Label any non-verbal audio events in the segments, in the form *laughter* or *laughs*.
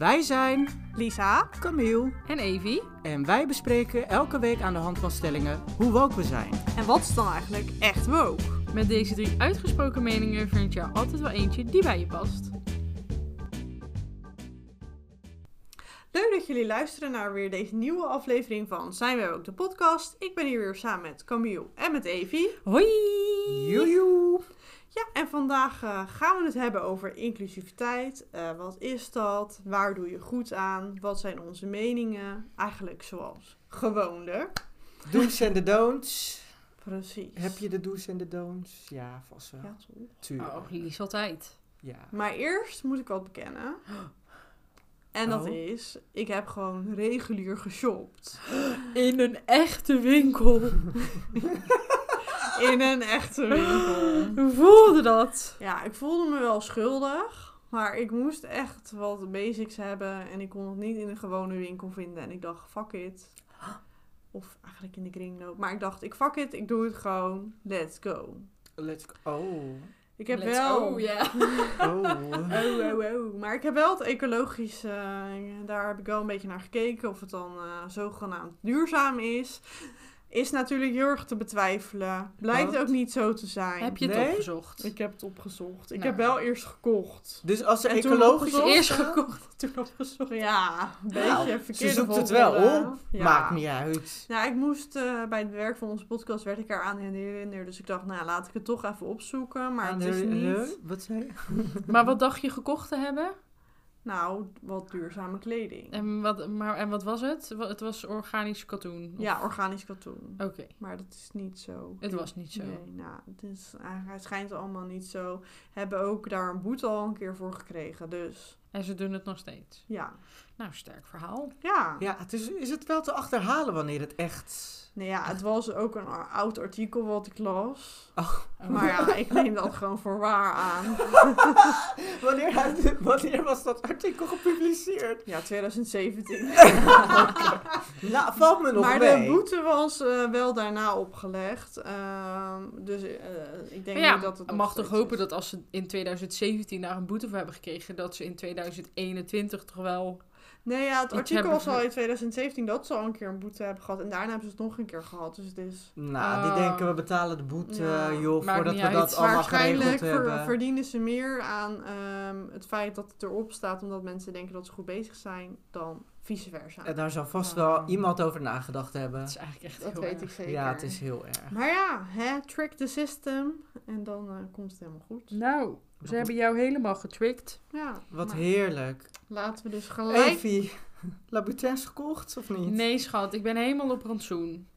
Wij zijn Lisa. Camille En Evie. en wij bespreken elke week aan de hand van stellingen hoe woke we zijn. En wat is dan eigenlijk echt woke? Met deze drie uitgesproken meningen vind je er altijd wel eentje die bij je past. Leuk dat jullie luisteren naar weer deze nieuwe aflevering van Zijn wij ook de podcast. Ik ben hier weer samen met Camille en met Evie. Hoi! Joejoe! Ja, en vandaag eh, gaan we het hebben over inclusiviteit. Eh, wat is dat? Waar doe je goed aan? Wat zijn onze meningen? Eigenlijk zoals gewoonlijk. Do's en de don'ts. Precies. Heb je de do's en de don'ts? Ja, vast wel. Ja, toch? Tuurlijk. Oh, altijd. Ja. Maar eerst moet ik wat bekennen. En dat Oh. is, ik heb gewoon regulier geshopt. *gasps* In een echte winkel. *laughs* In een echte winkel. Hoe voelde dat? Ja, ik voelde me wel schuldig. Maar ik moest echt wat basics hebben. En ik kon het niet in een gewone winkel vinden. En ik dacht, fuck it. Of eigenlijk in de kringloop. Maar ik dacht, ik fuck it. Ik doe het gewoon. Let's go. Let's go. Oh. Ik heb Let's wel... go, ja. *laughs* Oh. Oh, oh, oh. Maar ik heb wel het ecologisch, eh, daar heb ik wel een beetje naar gekeken. Of het dan eh, zogenaamd duurzaam is. Is natuurlijk heel erg te betwijfelen. Blijkt Wat? ook niet zo te zijn. Heb je het Nee? opgezocht? Ik heb het opgezocht. Ik Nou. heb wel eerst gekocht. Dus als En toen ecologisch is, Eerst eh, gekocht, *laughs* toen opgezocht. Ja, een beetje nou, verkeerde Ze zoekt het wel op. Ja. Maakt niet uit. Nou, ik moest eh, bij het werk van onze podcast werd ik eraan herinnerd. Dus ik dacht, nou laat ik het toch even opzoeken. Maar het is niet, Wat zei je? Maar wat dacht je gekocht te hebben? Nou, wat duurzame kleding. En wat, maar, en wat was het? Het was organisch katoen. Of- Ja, organisch katoen. Oké, Maar dat is niet zo. het was niet zo. Nee, nou, het, is, eigenlijk- het schijnt allemaal niet zo. Hebben ook daar een boete al een keer voor gekregen. Dus En ze doen het nog steeds. ja. Nou, sterk verhaal. Ja. Ja, het is, is het wel te achterhalen wanneer het echt... Nou ja, het was ook een oud artikel wat ik las. Oh. Maar ja, ik neem dat gewoon voor waar aan. *laughs* Wanneer, had- wanneer was dat artikel gepubliceerd? Ja, 2017. *laughs* Nou, valt me nog maar mee. de boete was eh, wel daarna opgelegd. Ehm, dus eh, ik denk ja, niet dat het mag toch hopen is. dat als ze in 2017 daar een boete voor hebben gekregen, dat ze in 2021 toch wel... Nee, ja, het artikel hebben was al in 2017 dat ze al een keer een boete hebben gehad. En daarna hebben ze het nog een keer gehad. Dus het is... Nou, die Oh. denken we betalen de boete, Ja, joh, maakt voordat we uit. dat allemaal Waarschijnlijk geregeld ver- hebben. verdienen ze meer aan ehm, het feit dat het erop staat. Omdat mensen denken dat ze goed bezig zijn. Dan vice versa. En daar zal vast wel iemand over nagedacht hebben. Het is eigenlijk echt dat heel weet erg. ik zeker. Ja, het is heel erg. Maar ja, hè, trick the system. En dan eh, komt het helemaal goed. Nou, ze hebben jou helemaal getricked. Ja, Wat heerlijk. Laten we dus gelijk... Evie, *laughs* Labutins gekocht of niet? Nee, schat, ik ben helemaal op rantsoen.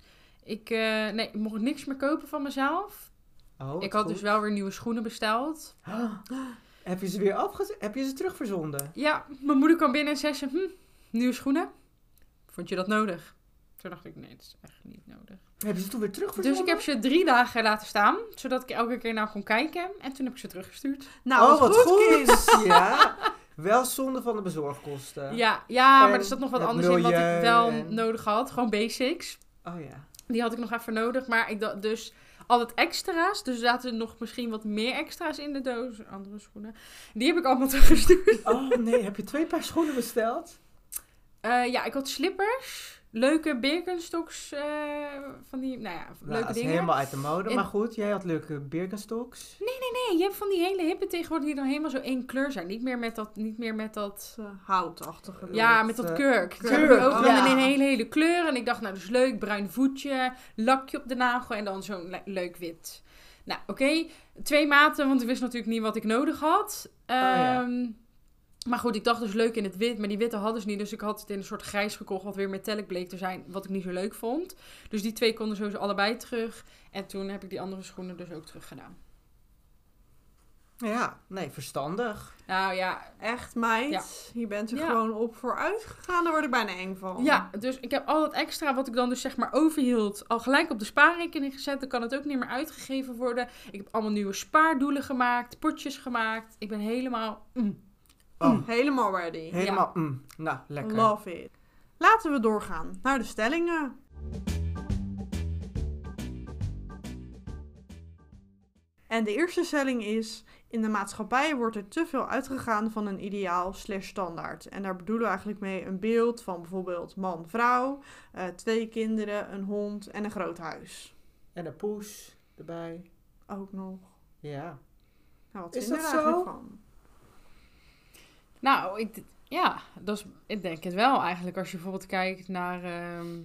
Ik, eh, nee, ik mocht niks meer kopen van mezelf. Oh, ik had goed. dus wel weer nieuwe schoenen besteld. *gasps* Heb je ze weer afgezet? Heb je ze terugverzonden? Ja, mijn moeder kwam binnen en zei ze, hm, nieuwe schoenen? Vond je dat nodig? Toen dacht ik, nee, dat is echt niet nodig. Heb je ze toen weer terugverzonden? Dus ik heb ze drie dagen laten staan, zodat ik elke keer naar kon kijken. En toen heb ik ze teruggestuurd. Nou, oh, wat goed, goed. kind. *laughs* ja. Wel zonde van de bezorgkosten. Ja, ja En maar er zat nog wat het anders in wat ik wel en- nodig had. Gewoon basics. Oh ja. Die had ik nog even nodig. Maar ik dacht dus al het extra's. Dus er zaten nog misschien wat meer extra's in de doos. Andere schoenen. Die heb ik allemaal *laughs* teruggestuurd. Oh nee, heb je twee paar schoenen besteld? Eh, ja, ik had slippers. Leuke Birkenstocks. eh, van die, nou ja, Nou, leuke dat is dingen. helemaal uit de mode. En- Maar goed, jij had leuke Birkenstocks. Nee, je hebt van die hele hippe tegenwoordig die dan helemaal zo één kleur zijn. Niet meer met dat... Niet meer met dat Eh, houtachtige. ja, dat, met dat eh, kurk. kurk, nu ook oh, dan ja. in een hele, hele kleur. En ik dacht, nou, is leuk. Bruin voetje, lakje op de nagel en dan zo'n le- leuk wit. Nou, oké. Twee maten, want ik wist natuurlijk niet wat ik nodig had. ja. Maar goed, ik dacht dus leuk in het wit. Maar die witte hadden ze niet. Dus ik had het in een soort grijs gekocht. Wat weer metallic bleek te zijn. Wat ik niet zo leuk vond. Dus die twee konden sowieso allebei terug. En toen heb ik die andere schoenen dus ook terug gedaan. Ja, nee, verstandig. Nou ja, Echt, meid. Ja. Je bent er Ja. gewoon op vooruit gegaan. Daar word ik bijna eng van. Ja, dus ik heb al dat extra wat ik dan dus zeg maar overhield, al gelijk op de spaarrekening gezet. Dan kan het ook niet meer uitgegeven worden. Ik heb allemaal nieuwe spaardoelen gemaakt, potjes gemaakt. Ik ben helemaal... mm. Oh, Helemaal ready. helemaal, mm, nou, lekker. Love it. Laten we doorgaan naar de stellingen. En de eerste stelling is: in de maatschappij wordt er te veel uitgegaan van een ideaal slash standaard. En daar bedoelen we eigenlijk mee een beeld van bijvoorbeeld man, vrouw, eh, twee kinderen, een hond en een groot huis. En een poes erbij. Ook nog. Ja. Nou, wat Is we er eigenlijk zo? van? Nou, ik, ja, dat is, ik denk het wel eigenlijk. Als je bijvoorbeeld kijkt naar... ehm,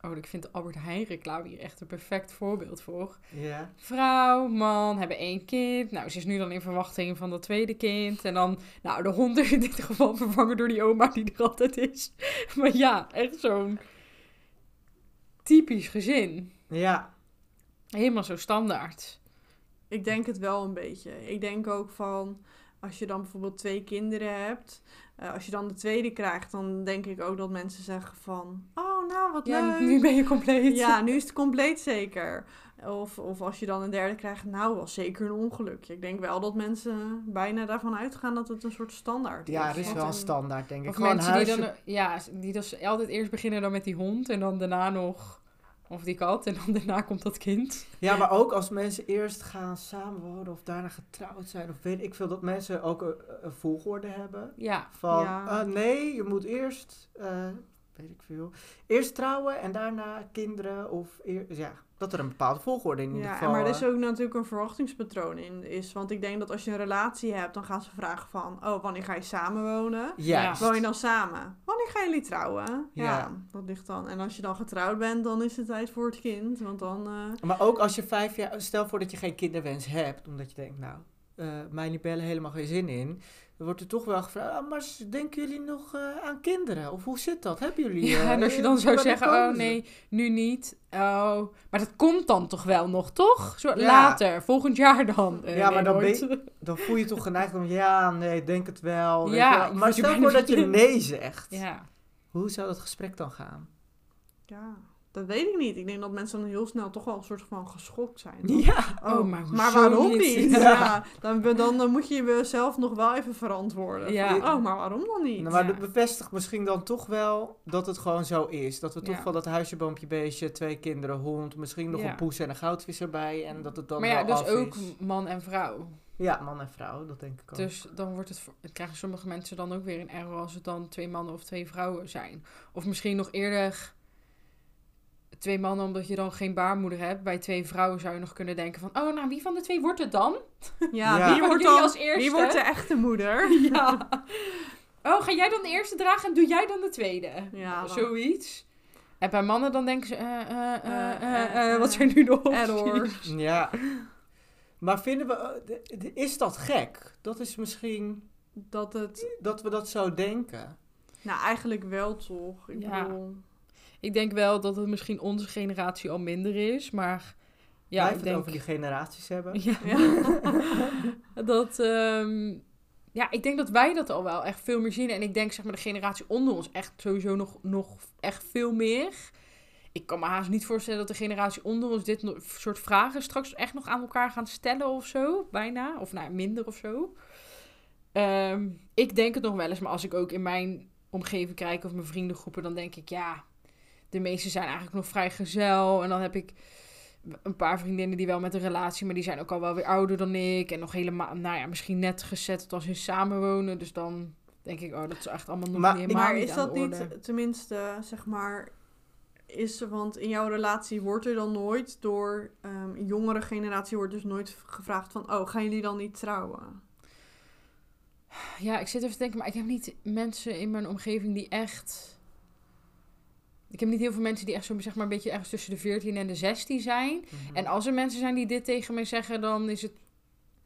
oh, ik vind de Albert Heijn reclame hier echt een perfect voorbeeld voor. Ja. Vrouw, man, hebben één kind. Nou, ze is nu dan in verwachting van dat tweede kind. En dan, nou, de hond is in dit geval vervangen door die oma die er altijd is. *laughs* Maar ja, echt zo'n typisch gezin. Ja. Helemaal zo standaard. Ik denk het wel een beetje. Ik denk ook van, als je dan bijvoorbeeld twee kinderen hebt, eh, als je dan de tweede krijgt, dan denk ik ook dat mensen zeggen van, oh nou wat Ja, leuk. nu ben je compleet. Ja, nu is het compleet zeker. Of, of als je dan een derde krijgt, nou was zeker een ongelukje. Ik denk wel dat mensen bijna daarvan uitgaan dat het een soort standaard is. Ja, er is wel een standaard, denk ik. Of Gewoon mensen die dan, ja, die dus altijd eerst beginnen dan met die hond en dan daarna nog, of die kat, en dan daarna komt dat kind. Ja, maar ook als mensen eerst gaan samenwonen of daarna getrouwd zijn. Of weet ik veel, dat mensen ook een, een volgorde hebben. Ja, Van, Ja. ah, nee, je moet eerst, eh, weet ik veel, eerst trouwen en daarna kinderen. Of eer- ja, dat er een bepaalde volgorde in ieder Ja, geval. en maar er is eh, ook natuurlijk een verwachtingspatroon in. Is, want ik denk dat als je een relatie hebt, dan gaan ze vragen van... Oh, wanneer ga je samenwonen? Juist. Woon je dan samen? Wanneer gaan jullie trouwen? Ja, Ja. dat ligt dan. En als je dan getrouwd bent, dan is het tijd voor het kind. Want dan... eh, Maar ook als je vijf jaar, stel voor dat je geen kinderwens hebt, omdat je denkt, nou, eh mijn libellen helemaal geen zin in. Wordt er toch wel gevraagd, ah, maar denken jullie nog eh, aan kinderen? Of hoe zit dat? Hebben jullie... ja eh, en als je dan zou wanneer zeggen, oh nee, nu niet. Oh, maar dat komt dan toch wel nog, toch? Zo, Ja. Later, volgend jaar dan. Eh, Ja, nee, maar dan. Dan voel je toch geneigd om, ja, nee, denk het wel. Ja, wel. Maar stel voor dat je nee zegt. Ja. Hoe zou dat gesprek dan gaan? ja, dat weet ik niet. Ik denk dat mensen dan heel snel toch wel een soort van geschokt zijn. Ja. Oh, maar hoezo waarom niet? niet? *laughs* Ja. Ja. dan, dan, dan moet je jezelf nog wel even verantwoorden. Ja. Van, oh, maar waarom dan niet? Nou, maar dat bevestigt misschien dan toch wel dat het gewoon zo is. Dat we toch Ja. van dat huisje, boompje, beestje, twee kinderen, hond, misschien nog Ja. een poes en een goudvis erbij. En dat het dan Maar ja, wel dus af ook is. man en vrouw. Ja, man en vrouw, dat denk ik ook. Dus dan wordt het, voor- het krijgen sommige mensen dan ook weer een error als het dan twee mannen of twee vrouwen zijn. Of misschien nog eerder twee mannen omdat je dan geen baarmoeder hebt. Bij twee vrouwen zou je nog kunnen denken van, oh nou wie van de twee wordt het dan? Ja, Ja. wie *laughs* wordt dan als eerste? Wie wordt de echte moeder? *laughs* Ja. Oh, ga jij dan de eerste dragen en doe jij dan de tweede? Ja, dan- Zoiets. En bij mannen dan denken ze, eh, eh, eh, Eh, eh, eh, eh, wat zijn nu de opties? Ja. Maar vinden we, is dat gek? Dat is misschien Dat het... dat we dat zo denken. Nou, eigenlijk wel toch. Ik Ja. bedoel... Ik denk wel dat het misschien onze generatie al minder is, maar ja, Blijf ik het denk... over die generaties hebben. Ja. *laughs* *laughs* Dat, ehm, ja, ik denk dat wij dat al wel echt veel meer zien. En ik denk, zeg maar, de generatie onder ons echt sowieso nog, nog echt veel meer. Ik kan me haast niet voorstellen dat de generatie onder ons dit soort vragen straks echt nog aan elkaar gaan stellen of zo. Bijna. Of nou, minder of zo. Ehm, ik denk het nog wel eens, maar als ik ook in mijn omgeving kijk of mijn vriendengroepen, dan denk ik, ja, de meeste zijn eigenlijk nog vrij gezel. En dan heb ik een paar vriendinnen die wel met een relatie, maar die zijn ook al wel weer ouder dan ik. En nog helemaal, nou ja, misschien net gezet als in samenwonen. Dus dan denk ik, oh, dat is echt allemaal nog Maar helemaal Maar is dat niet, tenminste, zeg maar... Is, want in jouw relatie wordt er dan nooit door... ehm, een jongere generatie wordt dus nooit gevraagd van... Oh, gaan jullie dan niet trouwen? Ja, ik zit even te denken, maar ik heb niet mensen in mijn omgeving die echt... Ik heb niet heel veel mensen die echt zo, zeg maar, een beetje ergens tussen de 14 en de 16 zijn. Mhm. En als er mensen zijn die dit tegen mij zeggen, dan is het...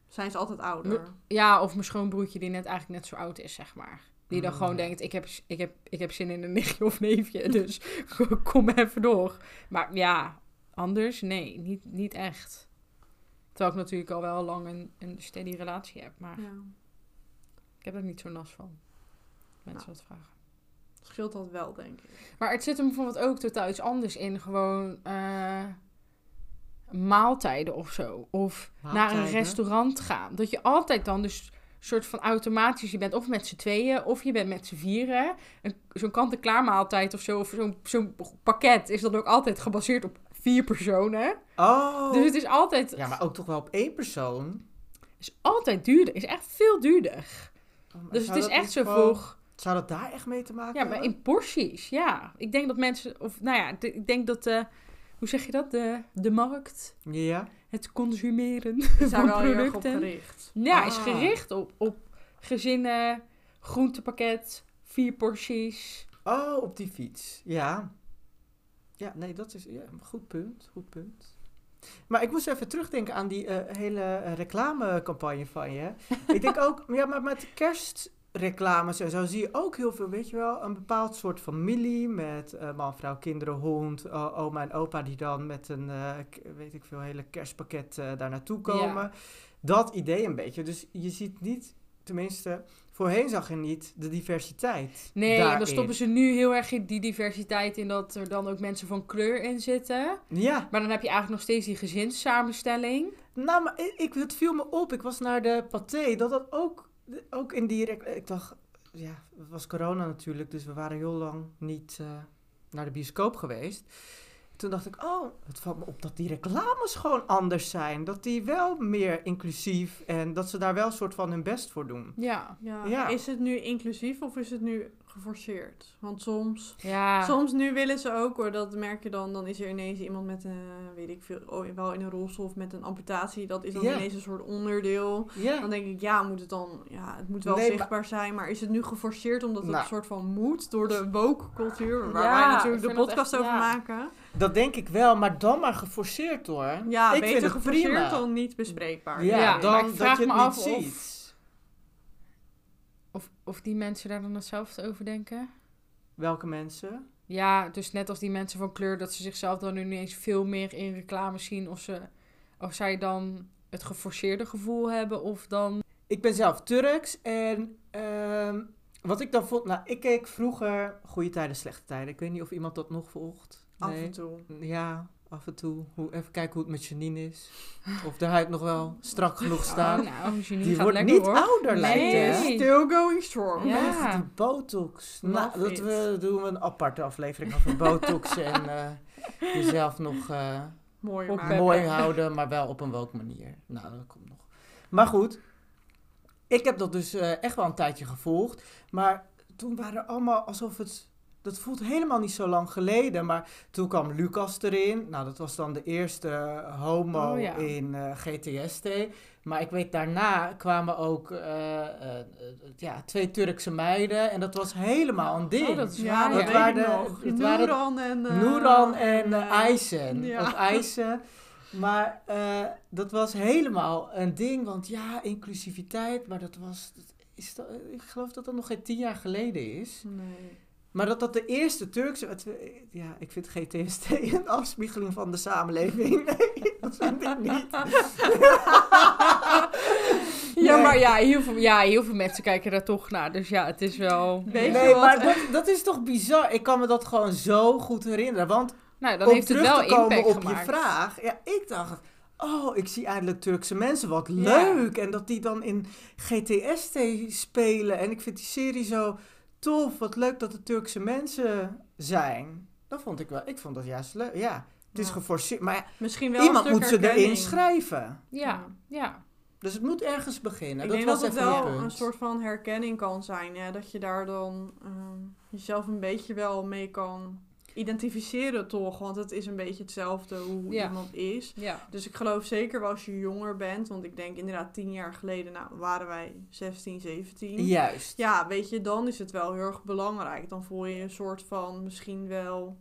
Zijn ze altijd ouder? Ja, of mijn schoonbroertje die net eigenlijk net zo oud is, zeg maar. Die dan Mm. gewoon denkt, ik heb, ik, heb, ik heb zin in een nichtje of neefje, *laughs* dus *laughs* kom even door. Maar ja, anders, nee, niet, niet echt. Terwijl ik natuurlijk al wel lang een, een steady relatie heb, maar Ja. ik heb er niet zo last van. Mensen Nou. wat vragen. Scheelt dat wel, denk ik. Maar het zit hem bijvoorbeeld ook totaal iets anders in. Gewoon eh, maaltijden of zo. Of naar een restaurant gaan. Dat je altijd dan dus soort van automatisch... Je bent of met z'n tweeën of je bent met z'n vieren. Een- Zo'n kant-en-klaar maaltijd of zo. Of zo'n zo'n pakket is dan ook altijd gebaseerd op vier personen. Oh. Dus het is altijd... Ja, maar ook toch wel op één persoon. is altijd duurder. Is echt veel duurder. Oh, Dus het is echt zo gewoon- voor... Zou dat daar echt mee te maken Ja, maar hebben? in porties, ja. Ik denk dat mensen... Of nou ja, de- ik denk dat de... Hoe zeg je dat? De, de markt, Ja. het consumeren Is *laughs* van wel heel erg op producten... gericht. Ja, is Ah. gericht op, op gezinnen, groentepakket, vier porties. Oh, op die fiets. Ja. Ja, nee, dat is ja, een goed punt. Goed punt. Maar ik moest even terugdenken aan die eh, hele reclamecampagne van je. *laughs* ik denk ook, ja, maar met kerstreclames en zo zie je ook heel veel, weet je wel, een bepaald soort familie met eh, man, vrouw, kinderen, hond, o- oma en opa die dan met een, eh, weet ik veel, hele kerstpakket eh, daar naartoe komen. Ja. Dat idee een beetje. Dus je ziet niet, tenminste, voorheen zag je niet de diversiteit. Nee, en daarin. dan stoppen ze nu heel erg in die diversiteit in dat er dan ook mensen van kleur in zitten. Ja, Maar dan heb je eigenlijk nog steeds die gezinssamenstelling. nou, maar ik, ik- het viel me op. Ik was naar de paté, dat dat ook, ook in die... rec- Ik dacht, ja, het was corona natuurlijk, dus we waren heel lang niet eh, naar de bioscoop geweest. Toen dacht ik, oh, het valt me op dat die reclames gewoon anders zijn. Dat die wel meer inclusief en dat ze daar wel een soort van hun best voor doen. Ja. Ja. Ja. Is het nu inclusief of is het nu geforceerd? Want soms, Ja. soms nu willen ze ook hoor, dat merk je dan, dan is er ineens iemand met een, weet ik veel, oh, wel in een rolstoel of met een amputatie. Dat is dan Ja. ineens een soort onderdeel. Ja. Dan denk ik, ja, moet het dan, ja, het moet wel Nee, maar- zichtbaar zijn, maar is het nu geforceerd omdat het Nou. een soort van moet door de woke cultuur, waar Ja, wij natuurlijk de podcast echt- over ja. maken? Dat denk ik wel, maar dan maar geforceerd hoor. Ja, ik beter vind het geforceerd prima. dan niet bespreekbaar. Ja, dan ik dat vraag je het me niet af of- ziet. Of, die mensen daar dan hetzelfde over denken. Welke mensen? Ja, dus net als die mensen van kleur, dat ze zichzelf dan nu ineens veel meer in reclame zien. Of, ze, of zij dan het geforceerde gevoel hebben. Of dan. Ik ben zelf Turks en ehm, wat ik dan vond... Nou, ik keek vroeger Goede Tijden, Slechte Tijden. Ik weet niet of iemand dat nog volgt. Af Nee. en toe. Ja, af en toe. Hoe, even kijken hoe het met Janine is. Of de huid nog wel strak genoeg staat. Oh, nou, Janine die gaat wordt lekker niet hoor. ouder, lijkt het. Still going strong. Ja. Echt, die botox. Nou, dat we, doen we een aparte aflevering over botox *laughs* en eh, jezelf nog... eh, Mooi mooi houden, maar wel op een woke manier. Nou, dat komt nog. Maar goed, ik heb dat dus eh, echt wel een tijdje gevolgd. Maar toen waren er allemaal alsof het... Dat voelt helemaal niet zo lang geleden. Maar toen kwam Lucas erin. Nou, dat was dan de eerste homo Oh, ja. in eh, GTST. Maar ik weet, daarna kwamen ook eh, eh, ja, twee Turkse meiden. En dat was helemaal een ding. Oh, dat is Ja, waar. dat ja. ik waren- waren- Noeran en... eh, Eisen. ja. Of Eisen. Maar eh, dat was helemaal een ding. Want ja, inclusiviteit. Maar dat was... dat is dat, ik geloof dat dat nog geen tien jaar geleden is. Nee. Maar dat dat de eerste Turkse... het- ja, ik vind GTST *laughs* een afspiegeling van de samenleving. *laughs* Nee, dat vind ik niet. *laughs* Ja, Nee. maar ja heel, veel, ja, heel veel mensen kijken daar toch naar. Dus ja, het is wel... Nee, wat? maar dat, dat is toch bizar. Ik kan me dat gewoon zo goed herinneren. Want Nou, dan om heeft het terug wel te komen impact op gemaakt. je vraag. Ja, ik dacht, oh, ik zie eindelijk Turkse mensen, wat leuk. En dat die dan in GTST spelen. En ik vind die serie zo tof. Wat leuk dat het Turkse mensen zijn. Dat vond ik wel. Ik vond dat juist leuk. Ja, het is Ja. geforceerd. Maar ja, Misschien wel iemand moet ze erin schrijven. Ja, ja. Dus het moet ergens beginnen. Ik dat denk was dat het wel een soort van herkenning kan zijn. Ja, dat je daar dan ehm, jezelf een beetje wel mee kan identificeren toch. Want het is een beetje hetzelfde hoe Ja. iemand is. ja. Dus ik geloof zeker wel als je jonger bent. Want ik denk inderdaad tien jaar geleden nou, waren wij 16, 17. Juist. Ja, weet je, dan is het wel heel erg belangrijk. Dan voel je een soort van misschien wel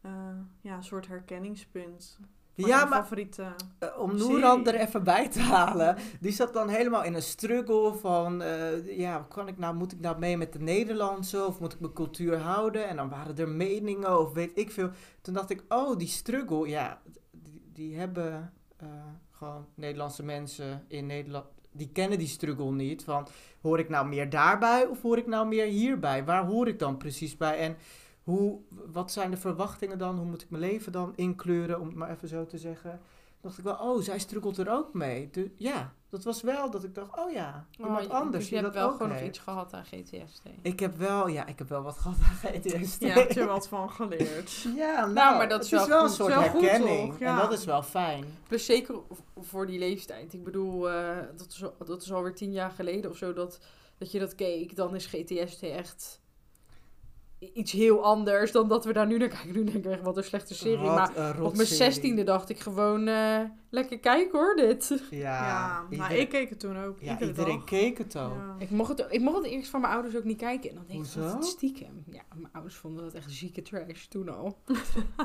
eh, ja, een soort herkenningspunt. Ja, maar favoriete. Eh, om. Noeran er even bij te halen, die zat dan helemaal in een struggle van, eh, ja, kan ik nou, moet ik nou mee met de Nederlandse of moet ik mijn cultuur houden? En dan waren er meningen of weet ik veel. Toen dacht ik, oh, die struggle, ja, die, die hebben eh, gewoon Nederlandse mensen in Nederland, die kennen die struggle niet. Van, hoor ik nou meer daarbij of hoor ik nou meer hierbij? Waar hoor ik dan precies bij? En hoe, wat zijn de verwachtingen dan? Hoe moet ik mijn leven dan inkleuren, om het maar even zo te zeggen? dacht ik wel, oh, zij struggelt er ook mee. Dus, ja, Dat was wel dat ik dacht, oh ja, Oh, iemand je- anders dus je die hebt dat wel ook gewoon nog iets gehad aan GTSD. Ik heb wel, ja, ik heb wel wat gehad aan GTSD. Ja, heb je wat van geleerd. *laughs* Ja, nou, maar dat is wel een soort Wel goed, herkenning. En dat is wel fijn. Plus zeker voor die leeftijd. Ik bedoel, eh, dat, is, al- dat is alweer tien jaar geleden of zo dat, dat je dat keek. Dan is GTSD echt iets heel anders dan dat we daar nu naar kijken. Nu denk ik echt, wat een slechte serie. Wat maar op mijn zestiende dacht ik gewoon, eh, lekker kijken hoor, dit. *laughs* Ja, Ja, nou, iedereen, ik keek het toen ook. ja, iedere iedereen dag. keek het ook. Ja. Ik mocht, het, ik mocht het eerst van mijn ouders ook niet kijken. En dan denk ik, wat stiekem. Ja, mijn ouders vonden dat echt zieke trash toen al. *laughs*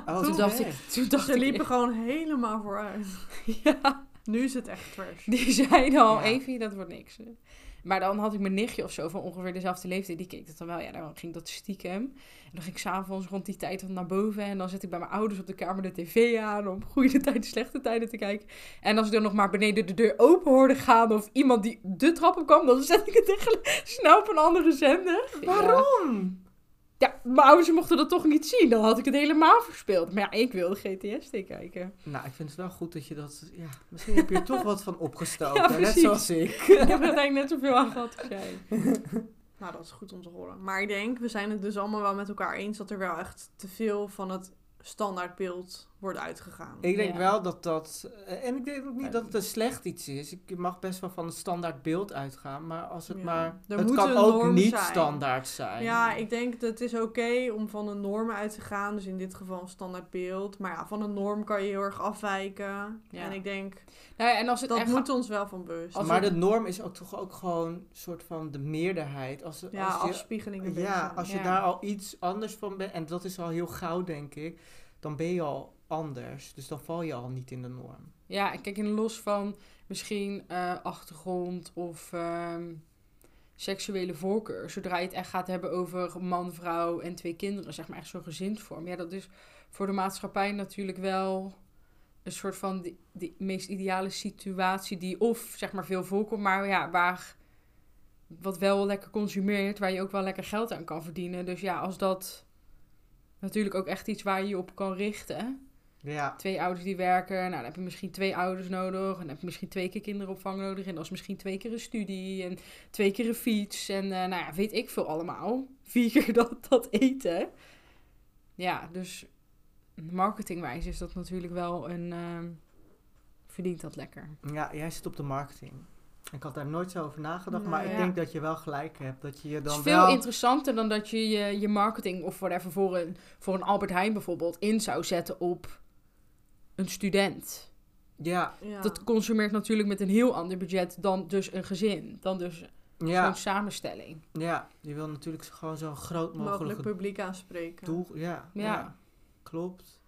Oh, toen, dacht ik, toen dacht Ze ik, liepen gewoon helemaal vooruit. *laughs* ja, Nu is het echt trash. die zeiden al, Ja. Evie, dat wordt niks. Maar dan had ik mijn nichtje of zo van ongeveer dezelfde leeftijd. Die keek dat dan wel. Ja, dan ging dat stiekem. En dan ging ik s'avonds rond die tijd dan naar boven. En dan zet ik bij mijn ouders op de kamer de tv aan. Om goede tijden, slechte tijden te kijken. En als ik dan nog maar beneden de deur open hoorde gaan. Of iemand die de trap op kwam. Dan zet ik het echt snel op een andere zender. Waarom? Ja, mijn ouders mochten dat toch niet zien. Dan had ik het helemaal verspeeld. Maar ja, ik wilde GTSD kijken. Nou, ik vind het wel goed dat je dat... Ja, misschien heb je er toch wat van *laughs* opgestoken. Ja, net precies. zoals ik. *laughs* Ik heb er uiteindelijk net zoveel aan gehad als jij. *laughs* Nou, dat is goed om te horen. Maar ik denk, we zijn het dus allemaal wel met elkaar eens dat er wel echt te veel van het standaardbeeld wordt uitgegaan. Ik denk Ja. wel dat dat... eh, En ik denk ook niet dat het een slecht iets is. Ik mag best wel van het standaard beeld uitgaan. Maar als het Ja. maar... Er het moet kan een ook norm niet zijn. standaard zijn. Ja, ik denk dat het is oké om van een norm uit te gaan. Dus in dit geval een standaardbeeld. Maar ja, van een norm kan je heel erg afwijken. Ja. En ik denk, Nou ja, en als het dat echt moet ons wel van bewust. Maar de norm is ook toch ook gewoon soort van de meerderheid. Als, ja, als je, afspiegeling een ja, als je Ja. daar al iets anders van bent, en dat is al heel gauw denk ik, dan ben je al anders. Dus dan val je al niet in de norm. Ja, kijk, in los van misschien eh, achtergrond of ehm, seksuele voorkeur. Zodra je het echt gaat hebben over man, vrouw en twee kinderen, zeg maar echt zo'n gezinsvorm. Ja, dat is voor de maatschappij natuurlijk wel een soort van de, de meest ideale situatie die of zeg maar veel voorkomt, maar ja, waar wat wel lekker consumeert, waar je ook wel lekker geld aan kan verdienen. Dus ja, als dat natuurlijk ook echt iets waar je je op kan richten Ja, twee ouders die werken. Nou, dan heb je misschien twee ouders nodig. En dan heb je misschien twee keer kinderopvang nodig. En dat is misschien twee keer een studie. En twee keer een fiets. En eh, nou ja, weet ik veel allemaal. Vier keer dat, dat eten. Ja, dus marketingwijs is dat natuurlijk wel een... ehm, verdient dat lekker. ja, jij zit op de marketing. Ik had daar nooit zo over nagedacht, maar ik Ja. denk dat je wel gelijk hebt. Dat je je Het dan is veel wel... interessanter dan dat je je, je marketing of whatever voor een, voor een Albert Heijn bijvoorbeeld in zou zetten op een student. Ja, Ja. Dat consumeert natuurlijk met een heel ander budget dan dus een gezin. Dan dus ja, zo'n samenstelling. ja, je wil natuurlijk gewoon zo'n groot mogelijk mogelijk publiek aanspreken. doel... Ja, Ja. ja. klopt.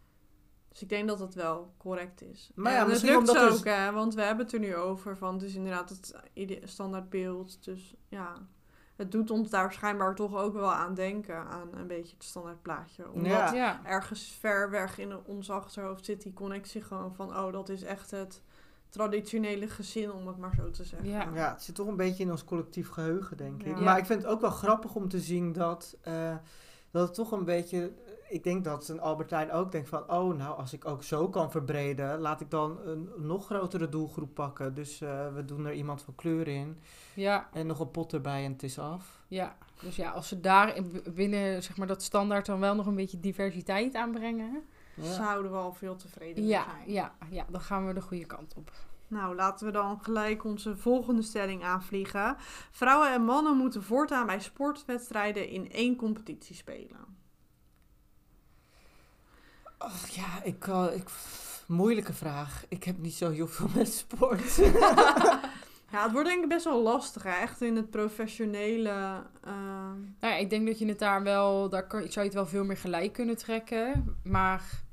Dus ik denk dat het wel correct is. Maar en ja, het misschien lukt omdat ook, hè, want we hebben het er nu over van, het is inderdaad het standaardbeeld. Dus ja, het doet ons daar schijnbaar toch ook wel aan denken, aan een beetje het standaardplaatje. Omdat Ja. Ja. ergens ver weg in ons achterhoofd zit die connectie gewoon van, oh, dat is echt het traditionele gezin, om het maar zo te zeggen. Ja. Ja, het zit toch een beetje in ons collectief geheugen, denk ik. Ja. Maar ik vind het ook wel grappig om te zien dat, eh, dat het toch een beetje... Ik denk dat een Albertijn ook denkt van... Oh, nou, als ik ook zo kan verbreden... laat ik dan een nog grotere doelgroep pakken. Dus eh, we doen er iemand van kleur in. Ja, En nog een pot erbij en het is af. ja. Dus ja, als ze daar in- binnen zeg maar, dat standaard dan wel nog een beetje diversiteit aanbrengen. Ja. zouden we al veel tevreden Ja, zijn. ja, ja, dan gaan we de goede kant op. Nou, laten we dan gelijk onze volgende stelling aanvliegen. Vrouwen en mannen moeten voortaan bij sportwedstrijden in één competitie spelen. Ach ja, ik, kan ik... Moeilijke vraag. Ik heb niet zo heel veel *laughs* met sport. *laughs* Ja, het wordt denk ik best wel lastig, hè? echt in het professionele. eh, Nou ja, ik denk dat je het daar wel, daar kan, zou je het wel veel meer gelijk kunnen trekken. Maar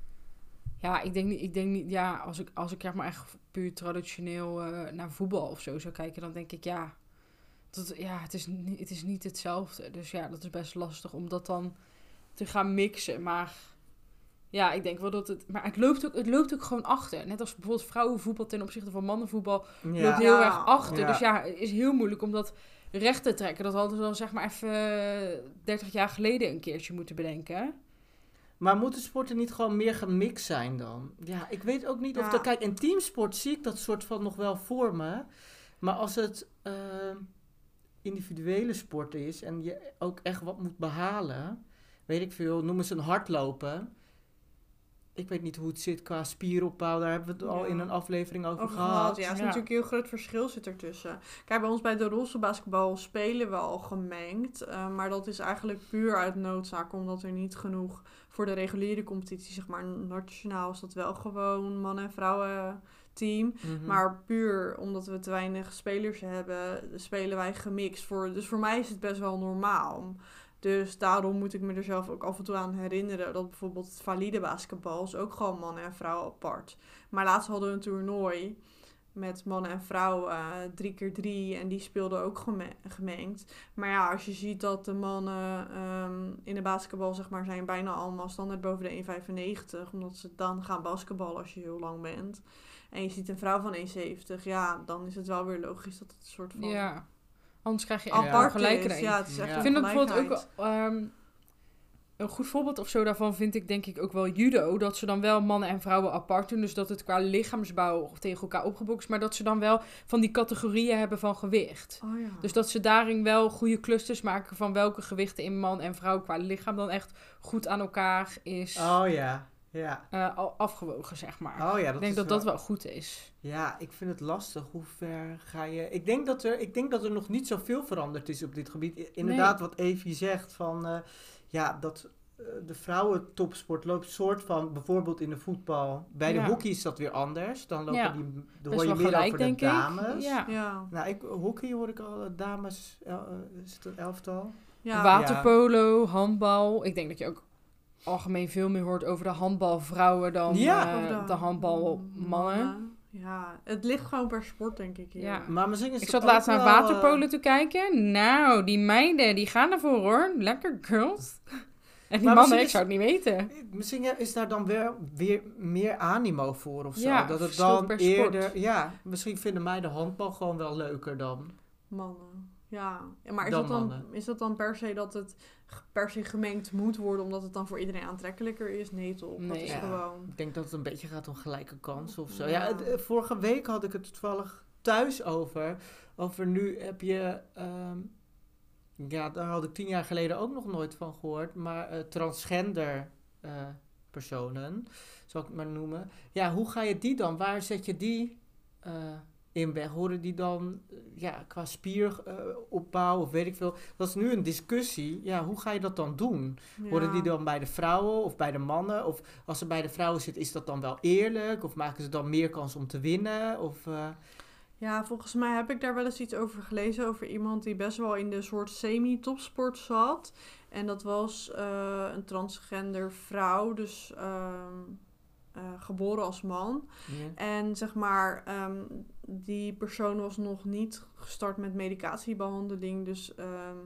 ja, ik denk niet, ik denk niet ja, als ik, als ik zeg maar echt puur traditioneel eh, naar voetbal of zo zou kijken, dan denk ik ja, dat, ja het, is niet, het is niet hetzelfde. Dus ja, dat is best lastig om dat dan te gaan mixen. Maar ja, ik denk wel dat het, maar het loopt ook, het loopt ook gewoon achter. Net als bijvoorbeeld vrouwenvoetbal ten opzichte van mannenvoetbal loopt heel Ja. erg achter. Ja. Dus ja, het is heel moeilijk om dat recht te trekken. Dat hadden we dan zeg maar even eh, 30 jaar geleden een keertje moeten bedenken. Maar moeten sporten niet gewoon meer gemixt zijn dan? Ja, ik weet ook niet of dat... Kijk, in teamsport zie ik dat soort van nog wel voor me. Maar als het eh, individuele sport is en je ook echt wat moet behalen, weet ik veel, noem eens een hardlopen. Ik weet niet hoe het zit qua spieropbouw, daar hebben we het al Ja. in een aflevering over, Over gehad. gehad. Ja, er is Ja. natuurlijk een heel groot verschil zit ertussen. Kijk, bij ons bij de rolstoelbasketbal spelen we al gemengd. eh, maar dat is eigenlijk puur uit noodzaak, omdat er niet genoeg voor de reguliere competitie, zeg maar nationaal, is dat wel gewoon mannen- en vrouwen team. Mhm. Maar puur omdat we te weinig spelers hebben, spelen wij gemixt. Voor, dus voor mij is het best wel normaal. Dus daarom moet ik me er zelf ook af en toe aan herinneren dat bijvoorbeeld het valide basketbal is ook gewoon mannen en vrouwen apart. Maar laatst hadden we een toernooi met mannen en vrouwen, eh, drie keer drie, en die speelden ook geme- gemengd. Maar ja, als je ziet dat de mannen ehm, in de basketbal, zeg maar, zijn bijna allemaal standaard boven de 1,95, omdat ze dan gaan basketballen als je heel lang bent. En je ziet een vrouw van 1,70, ja, dan is het wel weer logisch dat het een soort van. Anders krijg je echt Ja. Ja, het is echt Ja. Ik vind dat bijvoorbeeld ook ehm, een goed voorbeeld of zo daarvan vind ik denk ik ook wel judo. Dat ze dan wel mannen en vrouwen apart doen. Dus dat het qua lichaamsbouw tegen elkaar opgebokst. Maar dat ze dan wel van die categorieën hebben van gewicht. Oh ja. Dus dat ze daarin wel goede clusters maken van welke gewichten in man en vrouw qua lichaam dan echt goed aan elkaar is Oh ja, ja. eh, al afgewogen, zeg maar. Oh ja, dat ik denk is dat dat wel goed is. Ja, ik vind het lastig. Hoe ver ga je... Ik denk dat er, ik denk dat er nog niet zoveel veranderd is op dit gebied. Inderdaad, wat Evie zegt van... eh, ja, dat eh, de vrouwen topsport loopt soort van... Bijvoorbeeld in de voetbal. Bij de Ja. hockey is dat weer anders. Dan lopen Ja. die... Dan hoor je wel meer gelijk, over de denk dames. ik. Ja. ja. Nou, ik, hockey hoor ik al, dames... is het een elftal? Ja. Waterpolo, handbal. Ik denk dat je ook algemeen veel meer hoort over de handbalvrouwen dan Ja. eh, Over de, handbalmannen. Ja, het ligt gewoon per sport, denk ik. Hier. Ja. Maar misschien is Ik zat laatst naar wel, eh, waterpolo te kijken. Nou, die meiden, die gaan ervoor hoor. Lekker girls. *laughs* En die Maar mannen, ik zou het niet weten. Misschien is daar dan weer, weer meer animo voor of zo. Ja, dat het dan per sport. eerder... Ja, misschien vinden mij de handbal gewoon wel leuker dan. Mannen. Ja, Ja, maar is Dan dat, dan, mannen. is dat dan per se dat het per se gemengd moet worden, omdat het dan voor iedereen aantrekkelijker is? Nee, toch? Dat is Ja. gewoon... Ik denk dat het een beetje gaat om gelijke kans of zo. Ja. Eh, vorige week had ik het toevallig thuis over. Over nu heb je... ehm, ja, daar had ik tien jaar geleden ook nog nooit van gehoord. Maar eh, transgender eh, personen, zal ik het maar noemen. Ja, hoe ga je die dan? Waar zet je die eh, in weg? Horen die dan eh, ja, qua spieropbouw of weet ik veel? Dat is nu een discussie. Ja, hoe ga je dat dan doen? Worden die Ja. dan bij de vrouwen of bij de mannen? Of als ze bij de vrouwen zit, is dat dan wel eerlijk? Of maken ze dan meer kans om te winnen? Of, eh, Ja, volgens mij heb ik daar wel eens iets over gelezen. Over iemand die best wel in de soort semi-topsport zat. En dat was eh, een transgender vrouw. Dus ehm, eh, geboren als man. ja. En zeg maar, ehm, die persoon was nog niet gestart met medicatiebehandeling. Dus ehm,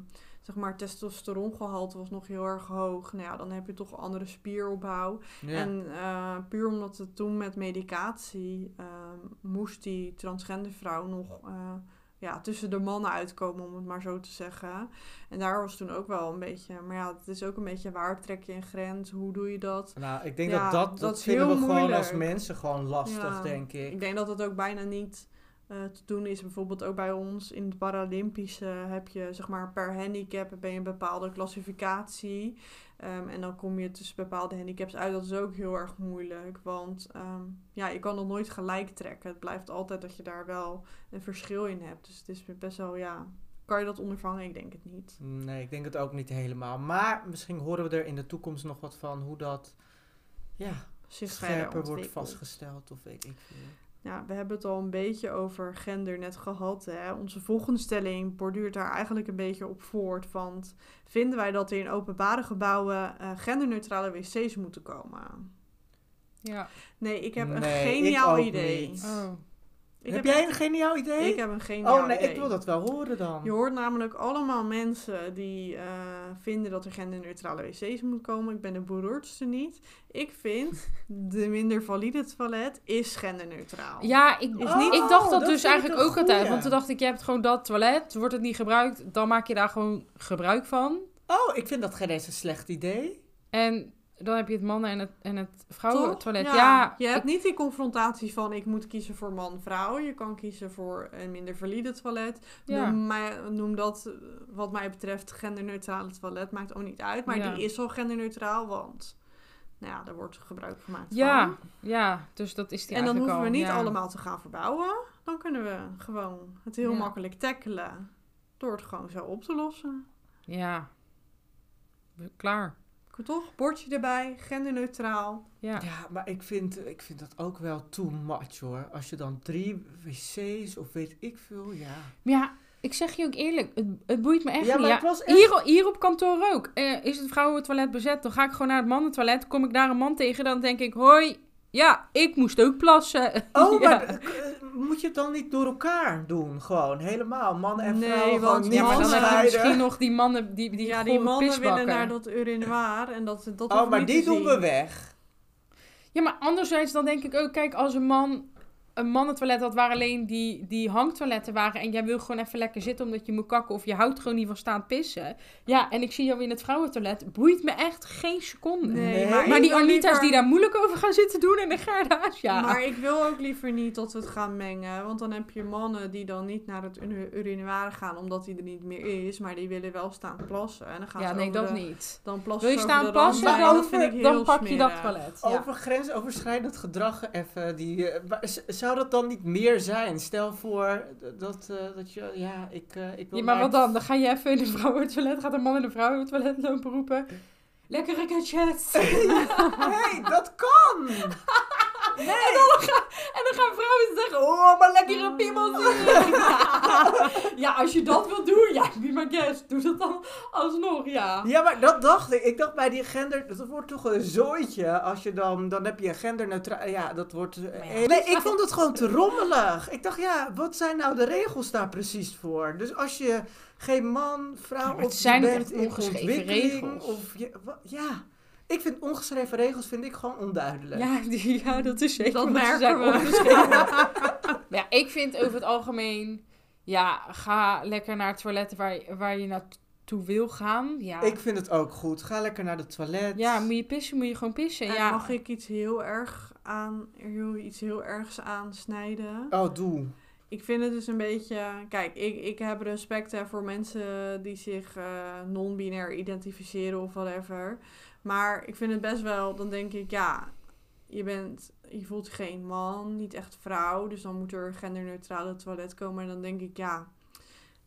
zeg maar, testosterongehalte was nog heel erg hoog. Nou ja, dan heb je toch andere spieropbouw. Ja. En eh, puur omdat het toen met medicatie ehm, moest die transgender vrouw nog eh, ja, tussen de mannen uitkomen, om het maar zo te zeggen. En daar was toen ook wel een beetje, maar ja, het is ook een beetje waar trek je een grens, hoe doe je dat? nou, ik denk Ja, dat dat, dat, dat vinden we heel gewoon als moeilijk. mensen gewoon lastig, Ja. denk ik. Ik denk dat het ook bijna niet eh, te doen is. Bijvoorbeeld ook bij ons in het Paralympische heb je zeg maar per handicap ben je een bepaalde klassificatie. Ehm, en dan kom je tussen bepaalde handicaps uit. Dat is ook heel erg moeilijk. Want ehm, ja, je kan dat nooit gelijk trekken. Het blijft altijd dat je daar wel een verschil in hebt. Dus het is best wel, ja, kan je dat ondervangen? Ik denk het niet. Nee, ik denk het ook niet helemaal. Maar misschien horen we er in de toekomst nog wat van hoe dat ja, Zich scherper wordt vastgesteld. Of weet ik veel. Ja, we hebben het al een beetje over gender net gehad. Hè? Onze volgende stelling borduurt daar eigenlijk een beetje op voort. Want vinden wij dat er in openbare gebouwen eh, genderneutrale wc's moeten komen? Ja. Nee, ik heb een geniaal ik ook idee. niet. Oh. Ik heb jij een geniaal idee? Ik heb een geniaal oh nee, idee. ik wil dat wel horen dan. Je hoort namelijk allemaal mensen die eh, vinden dat er genderneutrale wc's moet komen. Ik ben de beroerdste niet. Ik vind *laughs* de minder valide toilet is genderneutraal. Ja, ik, Is niet- ik dacht Oh, dat, dat dus eigenlijk ook altijd. Want toen dacht ik, je hebt gewoon dat toilet, wordt het niet gebruikt, dan maak je daar gewoon gebruik van. Oh, ik vind dat geen eens een slecht idee. En dan heb je het mannen- en het, en het vrouwentoilet. Ja, je hebt niet die confrontatie van ik moet kiezen voor man-vrouw. Je kan kiezen voor een minder valide toilet. ja. Noem, mij, noem dat, eh, wat mij betreft, genderneutrale toilet. Maakt ook niet uit. Maar Ja. die is al genderneutraal, want nou ja, daar wordt gebruik gemaakt ja, van. ja, dus dat is die En dan hoeven we niet ja. allemaal te gaan verbouwen. Dan kunnen we gewoon het heel Ja. makkelijk tackelen. Door het gewoon zo op te lossen. Ja. Klaar. Toch? Bordje erbij, genderneutraal. Ja. Ja, maar ik vind, ik vind dat ook wel too much hoor. Als je dan drie wc's of weet ik veel, ja. Maar ja, ik zeg je ook eerlijk, het, het boeit me echt Ja, niet. maar het was echt- hier, hier op kantoor ook. Eh, is het vrouwentoilet bezet, dan ga ik gewoon naar het mannentoilet. Kom ik daar een man tegen, dan denk ik, hoi, ja, ik moest ook plassen. Oh, *laughs* Ja. maar moet je het dan niet door elkaar doen? Gewoon helemaal, mannen en Nee, vrouwen want niet Ja, maar dan heb je misschien nog die mannen, die, die, ja, die mannen pisbakken. willen naar dat urinoir. En dat, dat Oh, maar niet die doen zien. we weg. Ja, maar anderzijds dan denk ik ook, kijk, als een man een mannentoilet had waar alleen die, die hangtoiletten waren en jij wil gewoon even lekker zitten omdat je moet kakken of je houdt gewoon niet van staan pissen. Ja, en ik zie jou in het vrouwentoilet, boeit me echt geen seconde. Nee, Nee. maar, die Anita's liever- die daar moeilijk over gaan zitten doen en de Gerda's, ja. Maar ik wil ook liever niet dat we het gaan mengen. Want dan heb je mannen die dan niet naar het ur- urinoir gaan omdat hij er niet meer is. Maar die willen wel staan plassen. En dan gaan ja, ze nee, dat de- niet. Dan plassen Wil je staan plassen, dan- dat vind ik heel dan pak je dat toilet. Ja. Over grensoverschrijdend gedrag even. Die, eh, maar z- zou dat dan niet meer zijn? Stel voor dat, eh, dat je, ja, ik, eh, ik wil Ja, maar naar wat dan? Dan ga je even in de vrouwentoilet, gaat een man in de vrouwentoilet lopen roepen. Lekkere gadget. *laughs* hey, dat kan! *laughs* En, dan gaan, en dan gaan vrouwen zeggen, oh, maar lekkere piemels hier. *laughs* ja, als je dat wil doen, ja, be my guest. Doe dat dan alsnog, ja. Ja, maar dat dacht ik. Ik dacht bij die gender, dat wordt toch een zooitje. Als je dan, dan heb je een genderneutraal. Ja, dat wordt. eh, Maar ja. Nee, ik vond het gewoon te rommelig. Ik dacht, ja, wat zijn nou de regels daar precies voor? Dus als je geen man, Ja, vrouw maar het of zijn bent in regels. Of je, ja, ik vind ongeschreven regels vind ik gewoon onduidelijk. Ja, die, ja, dat is zeker. Dat merken zijn we. ongeschreven. Maar *laughs* ja, ik vind over het algemeen, ja, ga lekker naar het toilet waar, je- waar je naartoe wil gaan. Ja. Ik vind het ook goed. Ga lekker naar de toilet. ja, moet je pissen, moet je gewoon pissen. En ja. mag ik iets heel erg aan, heel, iets heel ergs aansnijden? Oh, doe. Ik vind het dus een beetje. Kijk, ik, ik heb respect hè, voor mensen die zich eh, non-binair identificeren of whatever. Maar ik vind het best wel. Dan denk ik, ja, je bent. Je voelt geen man, niet echt vrouw. Dus dan moet er een genderneutrale toilet komen. En dan denk ik, ja.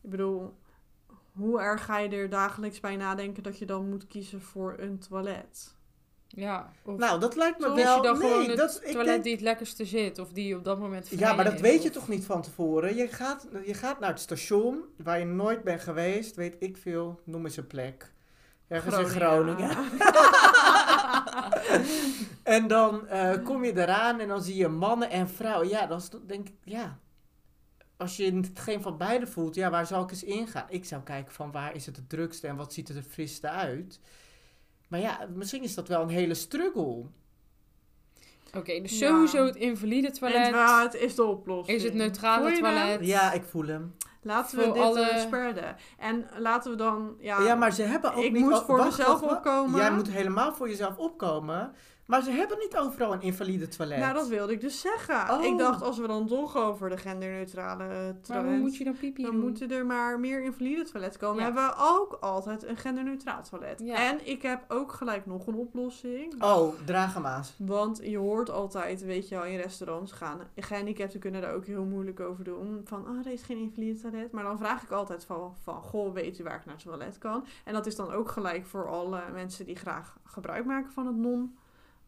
Ik bedoel, hoe erg ga je er dagelijks bij nadenken dat je dan moet kiezen voor een toilet? ja. Of Nou, dat lijkt me wel. je dan nee, gewoon het dat, toilet denk- die het lekkerste zit. Of die op dat moment vrij Ja, maar dat is, weet je toch niet van tevoren? Je gaat, je gaat naar het station waar je nooit bent geweest, weet ik veel, noem eens een plek. Ergens in Groningen. *laughs* en dan eh, kom je eraan en dan zie je mannen en vrouwen. Ja, dan denk ik, ja. Als je het geen van beide voelt, ja, waar zou ik eens ingaan? Ik zou kijken van waar is het het drukste en wat ziet er het friste uit. Maar ja, misschien is dat wel een hele struggle. Oké, dus Ja. sowieso het invalide toilet. Het is de oplossing. Is het neutrale toilet? Ja, ik voel hem. Laten we dit alle- eh, spreiden. En laten we dan... Ja, Ja, maar ze hebben ook ik niet... moet voor wacht, mezelf wacht. opkomen. Jij moet helemaal voor jezelf opkomen. Maar ze hebben niet overal een invalide toilet. Nou, dat wilde ik dus zeggen. Oh. Ik dacht, als we dan toch over de genderneutrale Maar toilet... hoe moet je dan pipi dan doen? moeten er maar meer invalide toiletten komen. Ja. Hebben we ook altijd een genderneutraal toilet. Ja. En ik heb ook gelijk nog een oplossing. Oh, draag hem aan. Want je hoort altijd, weet je wel, in restaurants gaan. Gehandicapten kunnen daar ook heel moeilijk over doen. Van, ah, er is geen invalide toilet. Maar dan vraag ik altijd van, van, goh, weet u waar ik naar het toilet kan? En dat is dan ook gelijk voor alle mensen die graag gebruik maken van het non...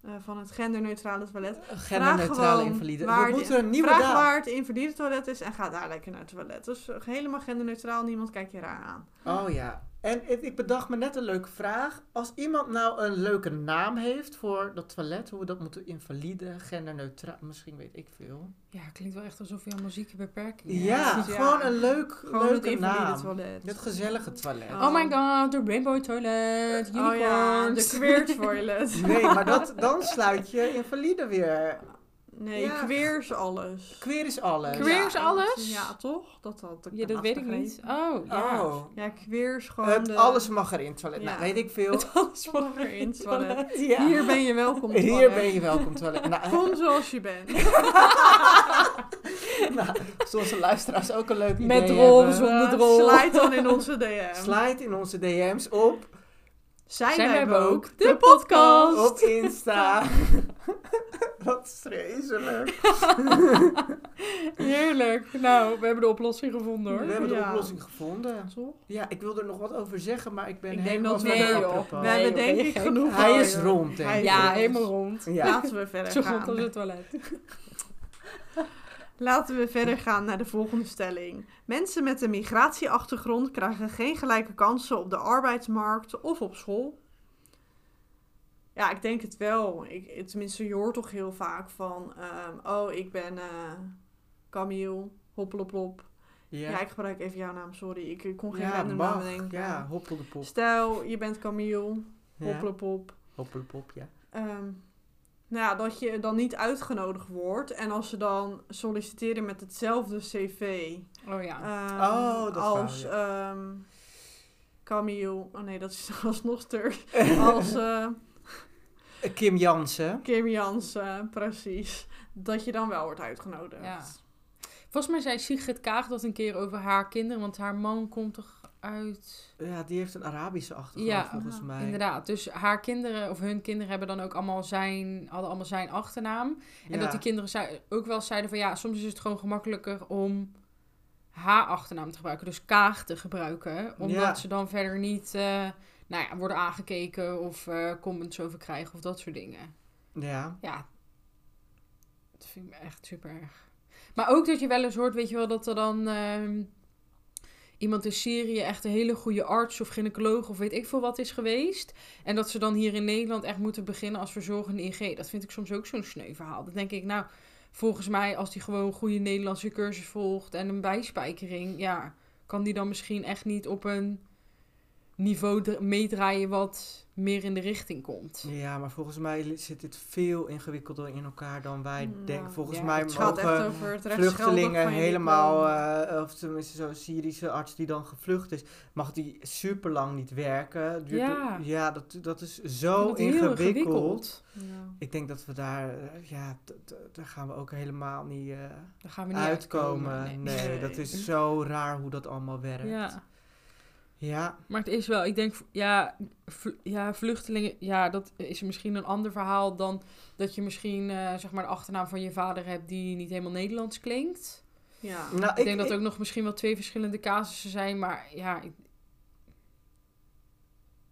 eh, van het genderneutrale toilet. Genderneutrale invalide. waar We moeten een nieuwe Vraag dag. waar het invalide toilet is en ga daar lekker naar het toilet. Dus eh, helemaal genderneutraal, niemand kijkt je raar aan. Oh ja. En ik bedacht me net een leuke vraag. Als iemand nou een leuke naam heeft voor dat toilet, hoe we dat moeten invalide, genderneutraal, misschien weet ik veel. Ja, klinkt wel echt alsof je allemaal zieke beperkingen hebt. Ja. gewoon een leuk, Gewoon het leuke invalide naam. toilet. Het gezellige toilet. Oh. Oh my god, de rainbow toilet, unicorns. Oh ja, de queer toilet. *laughs* Nee, maar dat, dan sluit je invalide weer Nee, Ja. queer is alles. Queer is alles. Queer is alles? Ja, toch? Dat had ik Ja, dat weet ik niet. Oh, ja. Oh. Ja, queer is gewoon Het de- alles mag erin het toilet. Ja. Nou, weet ik veel. Het alles *laughs* mag erin het toilet. *laughs* Ja. Hier ben je welkom. Hier toilet. ben je welkom toilet. *laughs* Nou, Kom zoals je bent. nou, als onze luisteraars ook een leuk idee Met drol, hebben. zonder drol. Slide dan in onze DM. Slide in onze DM's op, Zijn, Zijn wij wij ook de de podcast. op Insta. Wat vreselijk. *laughs* Heerlijk. Nou, we hebben de oplossing gevonden hoor. We hebben de Ja. oplossing gevonden. Toch? Ja, ik wil er nog wat over zeggen, maar ik ben Ik denk helemaal dat we van de Nee, joh. We hebben Nee, denk ik genoeg Hij is rond, denk ik. Ja, helemaal rond. Ja. Laten we verder Zo rond als gaan. het toilet. Laten we verder gaan naar de volgende stelling. Mensen met een migratieachtergrond krijgen geen gelijke kansen op de arbeidsmarkt of op school. Ja, ik denk het wel. Ik, tenminste, je hoort toch heel vaak van... ehm, oh, ik ben eh Camille, hoppelop. Ja. Ja, ik gebruik even jouw naam, sorry. Ik, ik kon geen ja random naam mag. bedenken. Ja. Stel, je bent Camille, Ja. hoppelop. Hoppel de pop, ja. Ehm, nou ja, dat je dan niet uitgenodigd wordt. En als ze dan solliciteren met hetzelfde cv Oh ja. ehm, Oh, dat als verhaal, ehm, Camille. Oh nee, dat is *laughs* alsnog Turk. Als eh, Kim Jansen. Kim Jansen, precies. Dat je dan wel wordt uitgenodigd. Ja. Volgens mij zei Sigrid Kaag dat een keer over haar kinderen, want haar man komt toch uit... Ja, die heeft een Arabische achtergrond Ja, volgens mij. Inderdaad, dus haar kinderen of hun kinderen hebben dan ook allemaal zijn, hadden allemaal zijn achternaam. En Ja. dat die kinderen zei, ook wel zeiden van ja, soms is het gewoon gemakkelijker om haar achternaam te gebruiken. Dus Kaag te gebruiken. Omdat Ja. ze dan verder niet eh, nou ja, worden aangekeken of eh, comments over krijgen of dat soort dingen. Ja. Ja, dat vind ik echt super erg. Maar ook dat je wel eens hoort, weet je wel, dat er dan ehm, iemand in Syrië echt een hele goede arts of gynaecoloog of weet ik veel wat is geweest. En dat ze dan hier in Nederland echt moeten beginnen als verzorgende IG. Dat vind ik soms ook zo'n sneu verhaal. Dan denk ik, nou, volgens mij als die gewoon een goede Nederlandse cursus volgt en een bijspijkering, ja, kan die dan misschien echt niet op een niveau dra- meedraaien wat meer in de richting komt. ja, maar volgens mij zit dit veel ingewikkelder in elkaar dan wij Nou, denken. Volgens ja, mij Het gaat echt mogen over het vluchtelingen helemaal, eh, of tenminste zo'n Syrische arts die dan gevlucht is, mag die super lang niet werken. Duurt- Ja. ja dat, dat is zo ingewikkeld. Ja. Ik denk dat we daar, eh, ja, daar gaan we ook helemaal niet, eh, Daar gaan we niet uitkomen. uitkomen. Nee. Nee. dat is zo raar hoe dat allemaal werkt. Ja, Ja, maar het is wel, ik denk, ja, vl- ja, vluchtelingen, ja, dat is misschien een ander verhaal dan dat je misschien, eh, zeg maar, de achternaam van je vader hebt die niet helemaal Nederlands klinkt. Ja. nou, Ik, denk dat ook nog misschien wel twee verschillende casussen zijn, maar ja, ik-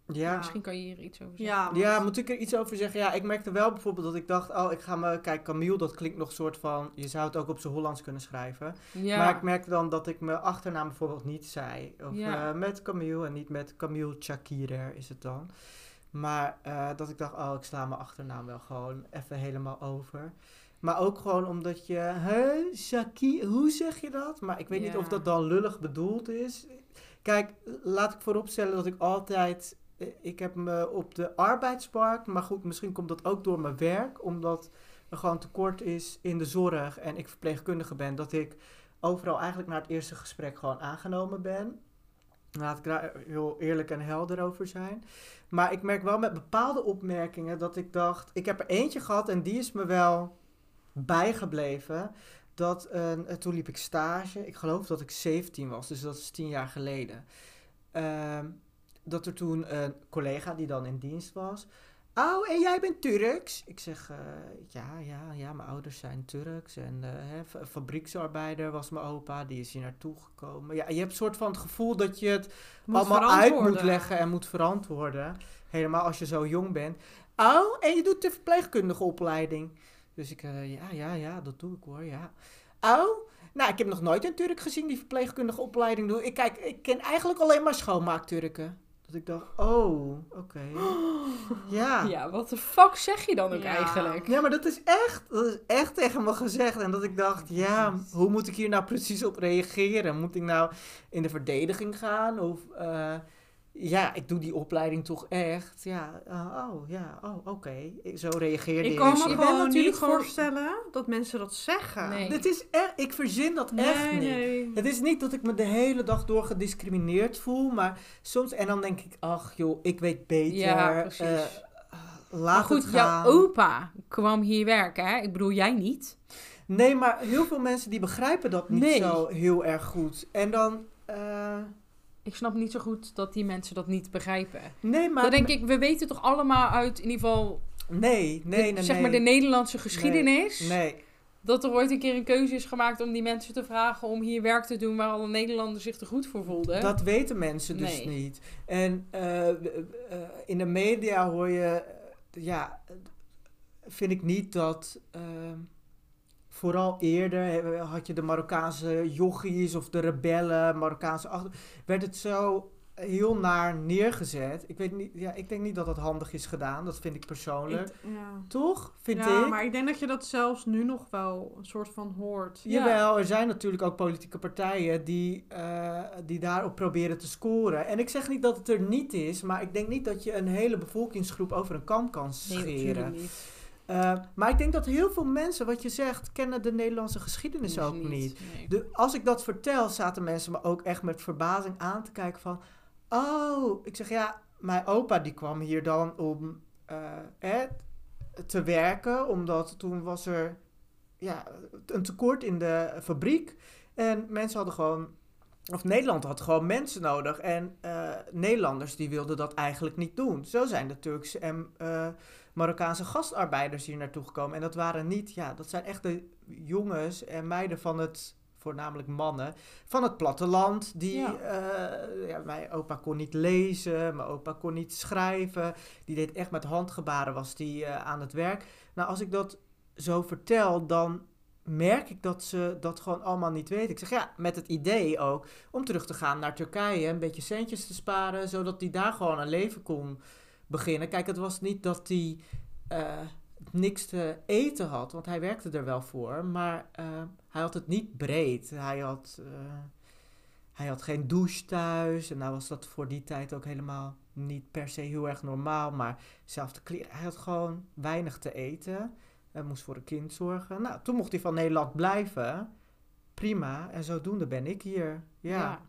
ja. misschien kan je hier iets over zeggen. Ja, Ja, moet ik er iets over zeggen? Ja, ik merkte wel bijvoorbeeld dat ik dacht, oh, ik ga me, kijk, Camille, dat klinkt nog soort van, je zou het ook op zijn Hollands kunnen schrijven. Ja, Maar ik merkte dan dat ik mijn achternaam bijvoorbeeld niet zei. Of Ja. eh, met Camille en niet met Camille Chakirer is het dan. Maar eh, dat ik dacht, oh, ik sla mijn achternaam wel gewoon even helemaal over. Maar ook gewoon omdat je, hè, Shaki, hoe zeg je dat? Maar ik weet niet of dat dan lullig bedoeld is. Kijk, laat ik vooropstellen dat ik altijd, ik heb me op de arbeidsmarkt, maar goed, misschien komt dat ook door mijn werk, omdat er gewoon tekort is in de zorg en ik verpleegkundige ben, dat ik overal eigenlijk na het eerste gesprek gewoon aangenomen ben. Laat ik daar heel eerlijk en helder over zijn. Maar ik merk wel met bepaalde opmerkingen dat ik dacht, ik heb er eentje gehad en die is me wel bijgebleven. Dat een, eh, toen liep ik stage, ik geloof dat ik 17 was, dus dat is 10 jaar geleden. Ehm, dat er toen een collega die dan in dienst was. Oh, en jij bent Turks? Ik zeg, eh, ja, ja, ja, mijn ouders zijn Turks. En eh, hè, fa- fabrieksarbeider was mijn opa, die is hier naartoe gekomen. Ja, je hebt een soort van het gevoel dat je het Moet allemaal uit moet leggen en moet verantwoorden. Helemaal als je zo jong bent. Oh, en je doet de verpleegkundige opleiding. Dus ik, eh, ja, ja, ja, dat doe ik hoor, ja. Oh, nou, ik heb nog nooit een Turk gezien die verpleegkundige opleiding doet. Ik, kijk, ik ken eigenlijk alleen maar schoonmaakturken. Dat ik dacht, oh, oké. *gasps* Ja. Ja, wat de fuck zeg je dan ook Ja. eigenlijk? Ja, maar dat is echt, dat is echt tegen me gezegd. En dat ik dacht, ja, hoe moet ik hier nou precies op reageren? Moet ik nou in de verdediging gaan? Of, eh, ja, ik doe die opleiding toch echt. Ja, uh, oh ja, oh oké. Zo reageerde Ik kan Dus me bent gewoon natuurlijk niet gewoon- voorstellen dat mensen dat zeggen. Nee. Het is echt, ik verzin dat echt niet. nee. Het is niet dat ik me de hele dag door gediscrimineerd voel, maar soms, en dan denk ik, ach joh, ik weet beter. Ja, precies. eh, laat Maar goed, het gaan. jouw opa kwam hier werken, hè? Ik bedoel, jij niet. Nee, maar heel veel mensen die begrijpen dat niet Nee. zo heel erg goed. En dan, eh, Ik snap niet zo goed dat die mensen dat niet begrijpen. nee, maar... Dan denk ik, we weten toch allemaal uit in ieder geval Nee, nee, de, nee, zeg maar de Nederlandse geschiedenis. Nee, Dat er ooit een keer een keuze is gemaakt om die mensen te vragen om hier werk te doen waar alle Nederlanders zich er goed voor voelden. dat weten mensen dus Nee. niet. En eh, eh, in de media hoor je, ja, vind ik niet dat... Vooral eerder had je de Marokkaanse jochies of de rebellen, Marokkaanse achter... werd het zo heel naar neergezet. Ik, weet niet, ja, ik denk niet dat dat handig is gedaan, dat vind ik persoonlijk. Ik- ja. Toch? Vind ja, ik? maar ik denk dat je dat zelfs nu nog wel een soort van hoort. Ja. Jawel, er zijn natuurlijk ook politieke partijen die, eh, die daarop proberen te scoren. En ik zeg niet dat het er niet is, maar ik denk niet dat je een hele bevolkingsgroep over een kam kan nee, scheren. natuurlijk niet. Eh, maar ik denk dat heel veel mensen, wat je zegt, kennen de Nederlandse geschiedenis ook niet. nee. De, als ik dat vertel, zaten mensen me ook echt met verbazing aan te kijken van... Oh, ik zeg ja, mijn opa die kwam hier dan om eh, te werken. Omdat toen was er ja, een tekort in de fabriek. En mensen hadden gewoon... Of Nederland had gewoon mensen nodig. En eh, Nederlanders die wilden dat eigenlijk niet doen. Zo zijn de Turkse en eh, Marokkaanse gastarbeiders hier naartoe gekomen. En dat waren niet... Ja, dat zijn echt de jongens en meiden van het... Voornamelijk mannen van het platteland. Die, Ja. eh, ja, mijn opa kon niet lezen, mijn opa kon niet schrijven. Die deed echt met handgebaren, was die eh, aan het werk. Nou, als ik dat zo vertel, dan merk ik dat ze dat gewoon allemaal niet weten. Ik zeg ja, met het idee ook om terug te gaan naar Turkije, een beetje centjes te sparen, zodat hij daar gewoon een leven kon beginnen. Kijk, het was niet dat hij eh, niks te eten had, want hij werkte er wel voor, maar eh, hij had het niet breed. Hij had, eh, hij had geen douche thuis en nou was dat voor die tijd ook helemaal niet per se heel erg normaal, maar zelfde kleren. Hij had gewoon weinig te eten. Hij moest voor een kind zorgen. Nou, toen mocht hij van Nederland blijven. Prima. En zodoende ben ik hier. Ja.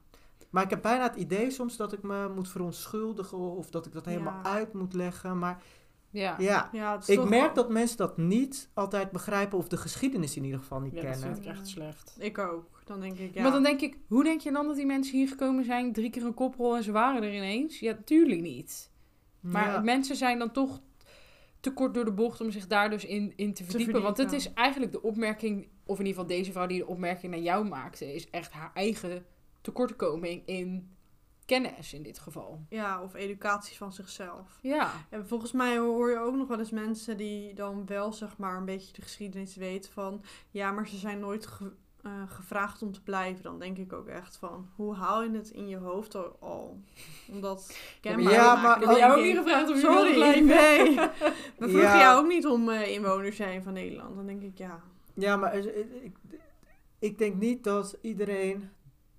Maar ik heb bijna het idee soms dat ik me moet verontschuldigen of dat ik dat helemaal Ja. uit moet leggen. Maar Ja. ja, Ja, het is ik merk wel- dat mensen dat niet altijd begrijpen of de geschiedenis in ieder geval niet Ja, dat kennen. vind ik echt slecht. Ik ook. Dan denk ik, ja. Maar dan denk ik, hoe denk je dan dat die mensen hier gekomen zijn, drie keer een koprol en ze waren er ineens? Ja, tuurlijk niet. Maar Ja. mensen zijn dan toch te kort door de bocht om zich daar dus in, in te verdiepen. Want het is eigenlijk de opmerking, of in ieder geval deze vrouw die de opmerking naar jou maakte, is echt haar eigen tekortkoming in kennis in dit geval. Ja, of educatie van zichzelf. Ja, En volgens mij hoor je ook nog wel eens mensen die dan wel zeg maar een beetje de geschiedenis weten van... Ja, maar ze zijn nooit ge- eh, gevraagd om te blijven. Dan denk ik ook echt van, hoe haal je het in je hoofd al? al? Om dat kenbaar Ja, te maar- Dan heb jou ook niet gevraagd om Sorry, blijven. nee. *laughs* We vroegen Ja. jou ook niet om eh, inwoner zijn van Nederland. Dan denk ik, ja... Ja, maar er- ik, ik denk niet dat iedereen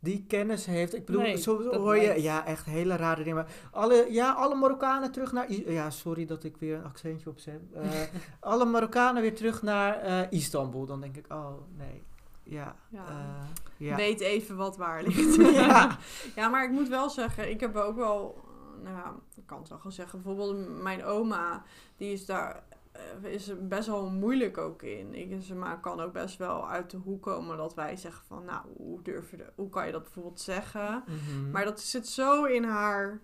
die kennis heeft. Ik bedoel, Nee, zo hoor je, ja, echt hele rare dingen. Maar alle, ja, alle Marokkanen terug naar. I- Ja, sorry dat ik weer een accentje opzet. Eh *laughs* alle Marokkanen weer terug naar eh, Istanbul. Dan denk ik, oh nee, ja. Ja. eh, ja. Weet even wat waar *laughs* ligt. Ja. *laughs* ja, maar ik moet wel zeggen, ik heb ook wel, nou ja, ik kan het wel gewoon zeggen, bijvoorbeeld mijn oma, die is daar is er best wel moeilijk ook in. Ik, ze maar kan ook best wel uit de hoek komen dat wij zeggen van, nou, hoe durf je, de- hoe kan je dat bijvoorbeeld zeggen? Mhm. Maar dat zit zo in haar,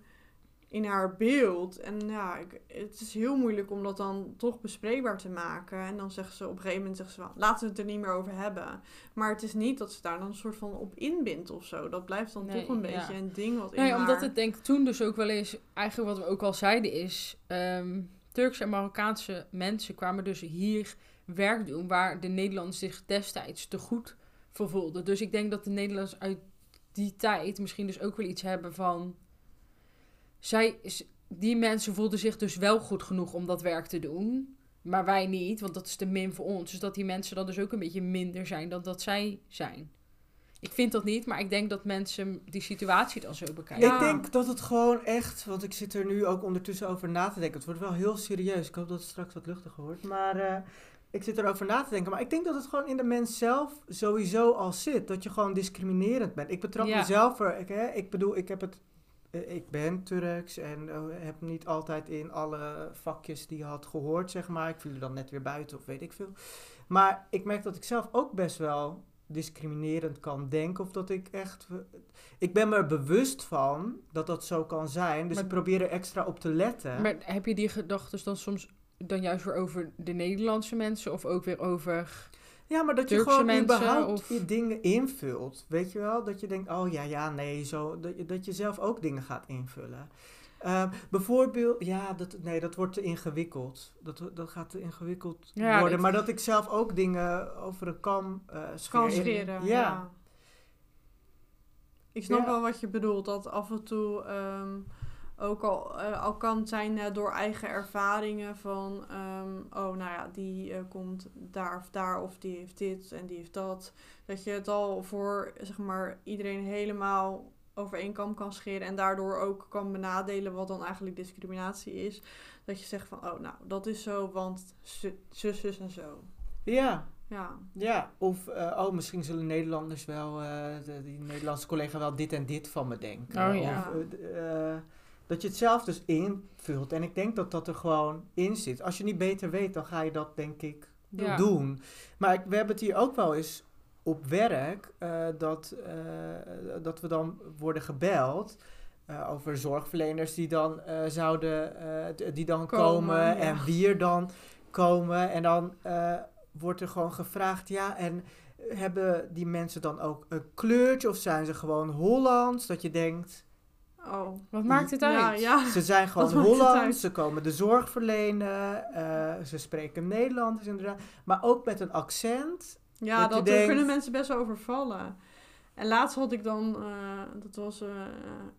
in haar beeld. En ja, ik, het is heel moeilijk om dat dan toch bespreekbaar te maken. En dan zeggen ze op een gegeven moment, zeggen ze van, laten we het er niet meer over hebben. Maar het is niet dat ze daar dan een soort van op inbindt of zo. Dat blijft dan Nee, toch een ja. beetje een ding wat in Nee, haar... omdat het denk ik toen dus ook wel eens, eigenlijk wat we ook al zeiden is, ehm, Turkse en Marokkaanse mensen kwamen dus hier werk doen waar de Nederlanders zich destijds te goed voor voelden. Dus ik denk dat de Nederlanders uit die tijd misschien dus ook wel iets hebben van, zij, die mensen voelden zich dus wel goed genoeg om dat werk te doen, maar wij niet, want dat is te min voor ons. Dus dat die mensen dan dus ook een beetje minder zijn dan dat zij zijn. Ik vind dat niet, maar ik denk dat mensen die situatie dan zo bekijken. Ja. Ik denk dat het gewoon echt, want ik zit er nu ook ondertussen over na te denken. Het wordt wel heel serieus. Ik hoop dat het straks wat luchtiger wordt. Maar eh, ik zit erover na te denken. Maar ik denk dat het gewoon in de mens zelf sowieso al zit. Dat je gewoon discriminerend bent. Ik betrap Ja. mezelf er. Ik, hè, ik bedoel, ik heb het. eh, Ik ben Turks en eh, heb niet altijd in alle vakjes die je had gehoord, zeg maar. Ik viel er dan net weer buiten of weet ik veel. Maar ik merk dat ik zelf ook best wel discriminerend kan denken. Of dat ik echt. Ik ben me er bewust van dat dat zo kan zijn. Dus Maar- ik probeer er extra op te letten. Maar heb je die gedachten dan soms dan juist weer over de Nederlandse mensen of ook weer over... ja, maar dat je gewoon mensen überhaupt of- je dingen invult. Weet je wel? Dat je denkt, oh ja, ja, nee, zo. Dat je, dat je zelf ook dingen gaat invullen. Ehm, bijvoorbeeld, ja, dat, nee, dat wordt te ingewikkeld. Dat, dat gaat te ingewikkeld Ja, worden. dat- Maar dat ik zelf ook dingen over een kam. Kan scheren, Ja. ja. Ik snap Ja. wel wat je bedoelt. Dat af en toe ehm, ook al, eh, al kan zijn eh, door eigen ervaringen van... ehm, oh, nou ja, die komt daar of daar of die heeft dit en die heeft dat. Dat je het al voor, zeg maar, iedereen helemaal over één kam kan scheren... en daardoor ook kan benadelen wat dan eigenlijk discriminatie is. Dat je zegt van, oh, nou, dat is zo, want zu- zus, zus en zo. Ja, Ja, Ja, of eh, oh, misschien zullen Nederlanders wel, eh, de, die Nederlandse collega wel dit en dit van me denken. Oh, ja. Of, eh, dat je het zelf dus invult. En ik denk dat dat er gewoon in zit. Als je niet beter weet, dan ga je dat denk ik Ja. doen. Maar ik, we hebben het hier ook wel eens op werk, eh, dat, eh, dat we dan worden gebeld. eh, over zorgverleners die dan eh, zouden eh, die dan Komen, komen, ja. en wie er dan komen. En dan eh, wordt er gewoon gevraagd, ja, en hebben die mensen dan ook een kleurtje of zijn ze gewoon Hollands? Dat je denkt, oh. Wat maakt het uit? ja. ze zijn gewoon? Hollands, ze komen de zorg verlenen, eh, ze spreken Nederlands inderdaad, maar ook met een accent. Ja, Dat je dat, denkt- kunnen mensen best wel overvallen. En laatst had ik dan, eh, dat was eh,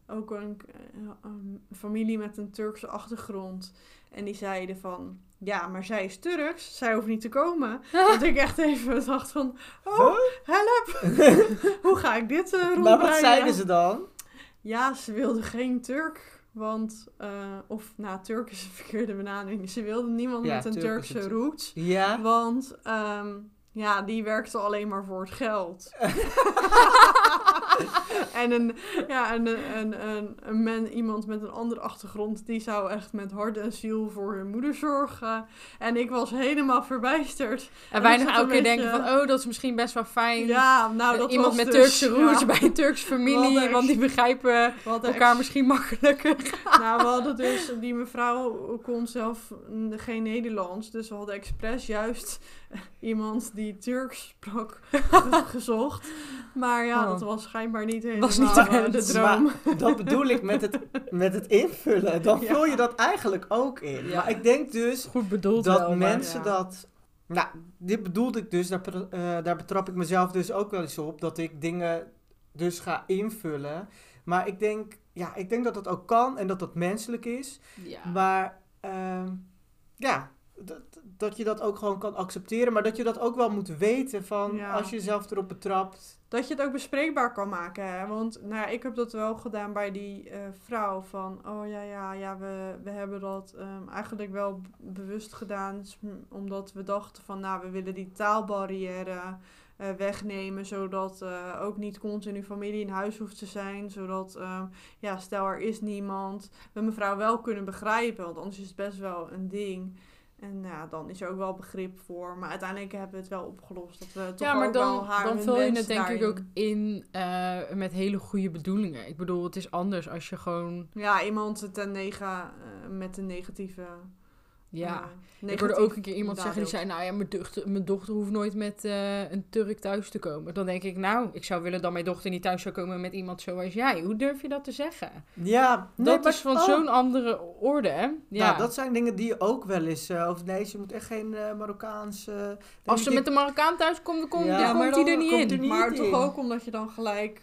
ook een, eh, een familie met een Turkse achtergrond. En die zeiden van, ja, maar zij is Turks, zij hoeft niet te komen. *laughs* dat ik echt even dacht van, oh, help, *laughs* hoe ga ik dit uh, maar wat zeiden ze dan? Ja, ze wilde geen Turk. Want, of nou, Turk is een verkeerde benaming. Ze wilde niemand Ja, met een Turk Turkse roots. Ja, Want ehm, ja, die werkte alleen maar voor het geld. *laughs* en een, ja, een, een, een, een men, iemand met een andere achtergrond, die zou echt met hart en ziel voor hun moeder zorgen. En ik was helemaal verbijsterd. En ik weinig elke keer denken van, oh, dat is misschien best wel fijn. Ja, nou, dat Iemand was met dus, Turkse roots ja, bij een Turkse familie, want die begrijpen elkaar ex- misschien makkelijker. *laughs* Nou, we hadden dus, die mevrouw kon zelf mm, geen Nederlands. Dus we hadden expres juist iemand die Turks sprak ge- *laughs* gezocht. Maar ja, Oh. dat was schijnbaar niet helemaal Was niet eh, de droom. dat bedoel ik met het, met het invullen. Dan Ja. vul je dat eigenlijk ook in. Ja. Maar ik denk dus Goed bedoeld dat wel, maar- mensen ja. dat. Nou, dit bedoelde ik dus, daar, eh, daar betrap ik mezelf dus ook wel eens op, dat ik dingen dus ga invullen. Maar ik denk, ja, ik denk dat dat ook kan en dat dat menselijk is. Ja. Maar ehm, ja, dat, dat je dat ook gewoon kan accepteren, maar dat je dat ook wel moet weten van Ja. als je jezelf erop betrapt. Dat je het ook bespreekbaar kan maken. Hè? Want nou, ja, ik heb dat wel gedaan bij die eh, vrouw. Van, oh ja, ja, ja we, we hebben dat ehm, eigenlijk wel bewust gedaan. Omdat we dachten van, nou, we willen die taalbarrière eh, wegnemen. Zodat eh, ook niet continu familie in huis hoeft te zijn. Zodat, ehm, ja, stel er is niemand. We mevrouw wel kunnen begrijpen. Want anders is het best wel een ding. En nou ja, dan is er ook wel begrip voor. Maar uiteindelijk hebben we het wel opgelost. Dat we toch Ja, maar ook wel dan, haar dan vul je het denk ik ook in eh, met hele goede bedoelingen. Ik bedoel, het is anders als je gewoon... Ja, iemand ten nega, eh, met een negatieve. Ja, ik hoorde ook een keer iemand zeggen die zei... Nou ja, mijn dochter, mijn dochter hoeft nooit met eh, een Turk thuis te komen. Dan denk ik, nou, ik zou willen dat mijn dochter niet thuis zou komen met iemand zoals jij. Hoe durf je dat te zeggen? Ja, nee, dat maar- is van oh, zo'n andere orde, hè? Ja. Nou, dat zijn dingen die je ook wel eens. eh of nee, je moet echt geen eh Marokkaans. Als ze met de Marokkaan thuis komt, dan, komt Ja, dan maar komt hij er niet komt in. er niet Maar in. toch ook omdat je dan gelijk.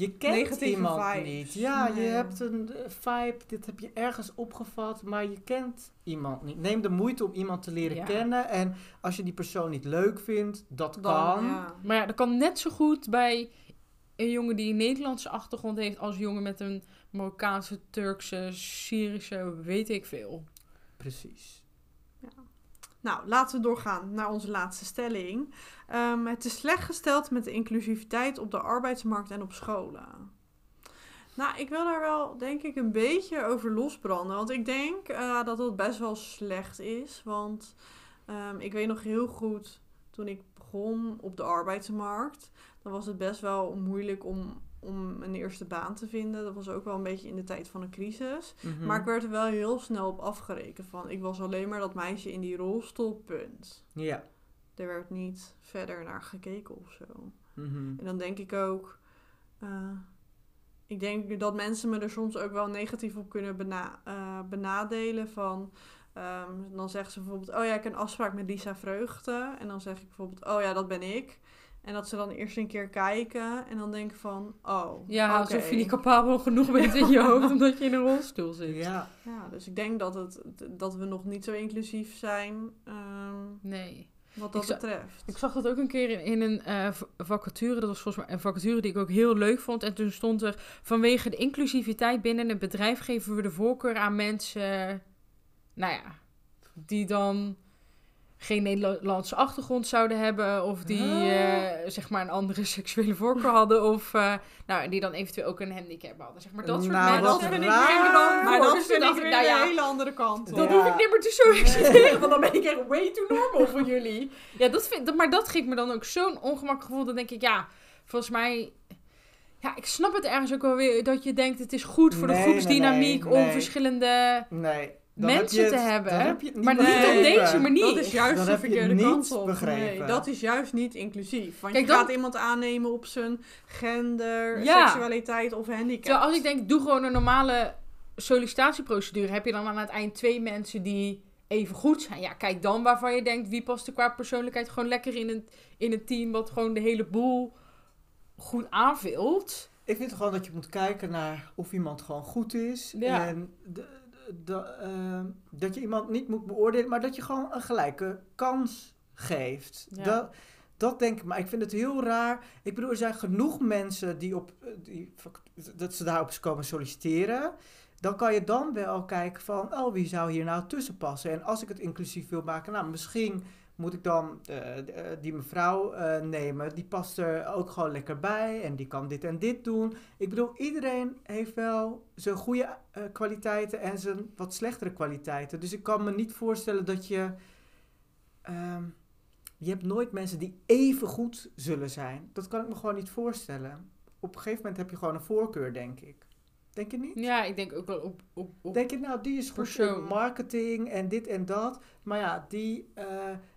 Je kent Negatieve iemand vibes. niet. Ja, je Nee. hebt een eh, vibe, dit heb je Ja, je Nee. hebt een vibe, dit heb je ergens opgevat, maar je kent iemand niet. Neem de moeite om iemand te leren Ja. kennen. En als je die persoon niet leuk vindt, dat Dan, kan. ja. Maar ja, dat kan net zo goed bij een jongen die een Nederlandse achtergrond heeft als een jongen met een Marokkaanse, Turkse, Syrische, weet ik veel. Precies. Nou, laten we doorgaan naar onze laatste stelling. Ehm, het is slecht gesteld met de inclusiviteit op de arbeidsmarkt en op scholen. Nou, ik wil daar wel, denk ik, een beetje over losbranden. Want ik denk eh, dat dat best wel slecht is. Want ehm, ik weet nog heel goed, toen ik begon op de arbeidsmarkt... dan was het best wel moeilijk om, om een eerste baan te vinden. Dat was ook wel een beetje in de tijd van een crisis. Mhm. Maar ik werd er wel heel snel op afgerekend van. Ik was alleen maar dat meisje in die rolstoel, punt. Ja. Er werd niet verder naar gekeken of zo. Mhm. En dan denk ik ook... eh, ik denk dat mensen me er soms ook wel negatief op kunnen bena- eh, benadelen van... ehm, dan zeggen ze bijvoorbeeld, oh ja, ik heb een afspraak met Lisa Vreugde. En dan zeg ik bijvoorbeeld, oh ja, dat ben ik. En dat ze dan eerst een keer kijken en dan denken van, oh, Ja, oké. alsof je niet capabel genoeg bent in je *laughs* hoofd omdat je in een rolstoel zit. Ja. Ja, dus ik denk dat, het, dat we nog niet zo inclusief zijn ehm, Nee. wat dat Ik betreft. Ik zag dat ook een keer in, in een eh, vacature. Dat was volgens mij een vacature die ik ook heel leuk vond. En toen stond er: vanwege de inclusiviteit binnen het bedrijf geven we de voorkeur aan mensen. Nou ja, die dan geen Nederlandse achtergrond zouden hebben. Of die Ah. eh, zeg maar een andere *laughs* seksuele voorkeur hadden. Of uh, nou, die dan eventueel ook een handicap hadden. Zeg maar dat soort Nou, mensen. dat vind ik dan, maar dat vind ik weer nou ja, een hele andere kant. Dat. Ja. hoef ik niet meer te solliciteren, *laughs* want dan ben ik echt way too normal voor *laughs* jullie. Ja, dat vind, dat- maar dat geeft me dan ook zo'n ongemakkelijk gevoel. Dan denk ik, ja, volgens mij... Ja, ik snap het ergens ook wel weer dat je denkt het is goed voor de groepsdynamiek nee, nee, om verschillende Nee. Dan heb mensen te hebben. dan heb je het niet maar niet op deze manier. Dat is juist Dan de verkeerde niet kant op. begrepen. Nee, dat is juist niet inclusief. Want Kijk, je dan- gaat iemand aannemen op zijn gender, Ja. seksualiteit of handicap. Terwijl als ik denk, doe gewoon een normale sollicitatieprocedure. Heb je dan aan het eind twee mensen die even goed zijn. Ja, kijk dan waarvan je denkt, wie past er qua persoonlijkheid gewoon lekker in het, in het team. Wat gewoon de hele boel goed aanvult. Ik vind gewoon dat je moet kijken naar of iemand gewoon goed is. Ja. En de, de, ehm, dat je iemand niet moet beoordelen, maar dat je gewoon een gelijke kans geeft. Ja. Dat, dat denk ik, maar ik vind het heel raar. Ik bedoel, er zijn genoeg mensen die op eh, die, dat ze daarop komen solliciteren. Dan kan je dan wel kijken van, oh, wie zou hier nou tussen passen? En als ik het inclusief wil maken, nou, misschien moet ik dan eh, eh, die mevrouw eh, nemen. Die past er ook gewoon lekker bij en die kan dit en dit doen. Ik bedoel, iedereen heeft wel zijn goede kwaliteiten en zijn wat slechtere kwaliteiten. Dus ik kan me niet voorstellen dat je... ehm, je hebt nooit mensen die even goed zullen zijn. Dat kan ik me gewoon niet voorstellen. Op een gegeven moment heb je gewoon een voorkeur, denk ik. Denk je niet? Ja, ik denk ook wel op... op, op Denk je nou, die is goed Persoon. in marketing en dit en dat. Maar ja, die,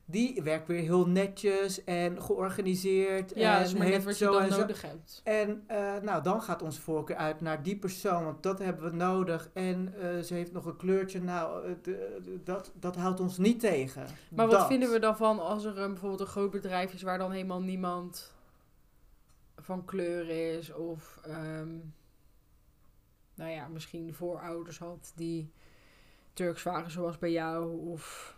die werkt weer heel netjes en georganiseerd. ja, en maar net heeft wat je dan nodig hebt. En eh, nou, dan gaat onze voorkeur uit naar die persoon, want dat hebben we nodig. En eh, ze heeft nog een kleurtje, nou, eh, dat, dat houdt ons niet tegen. Maar wat Dat. vinden we dan van als er een, bijvoorbeeld een groot bedrijf is waar dan helemaal niemand van kleur is? Of, ehm, nou ja, misschien voorouders had die Turks waren zoals bij jou? Of,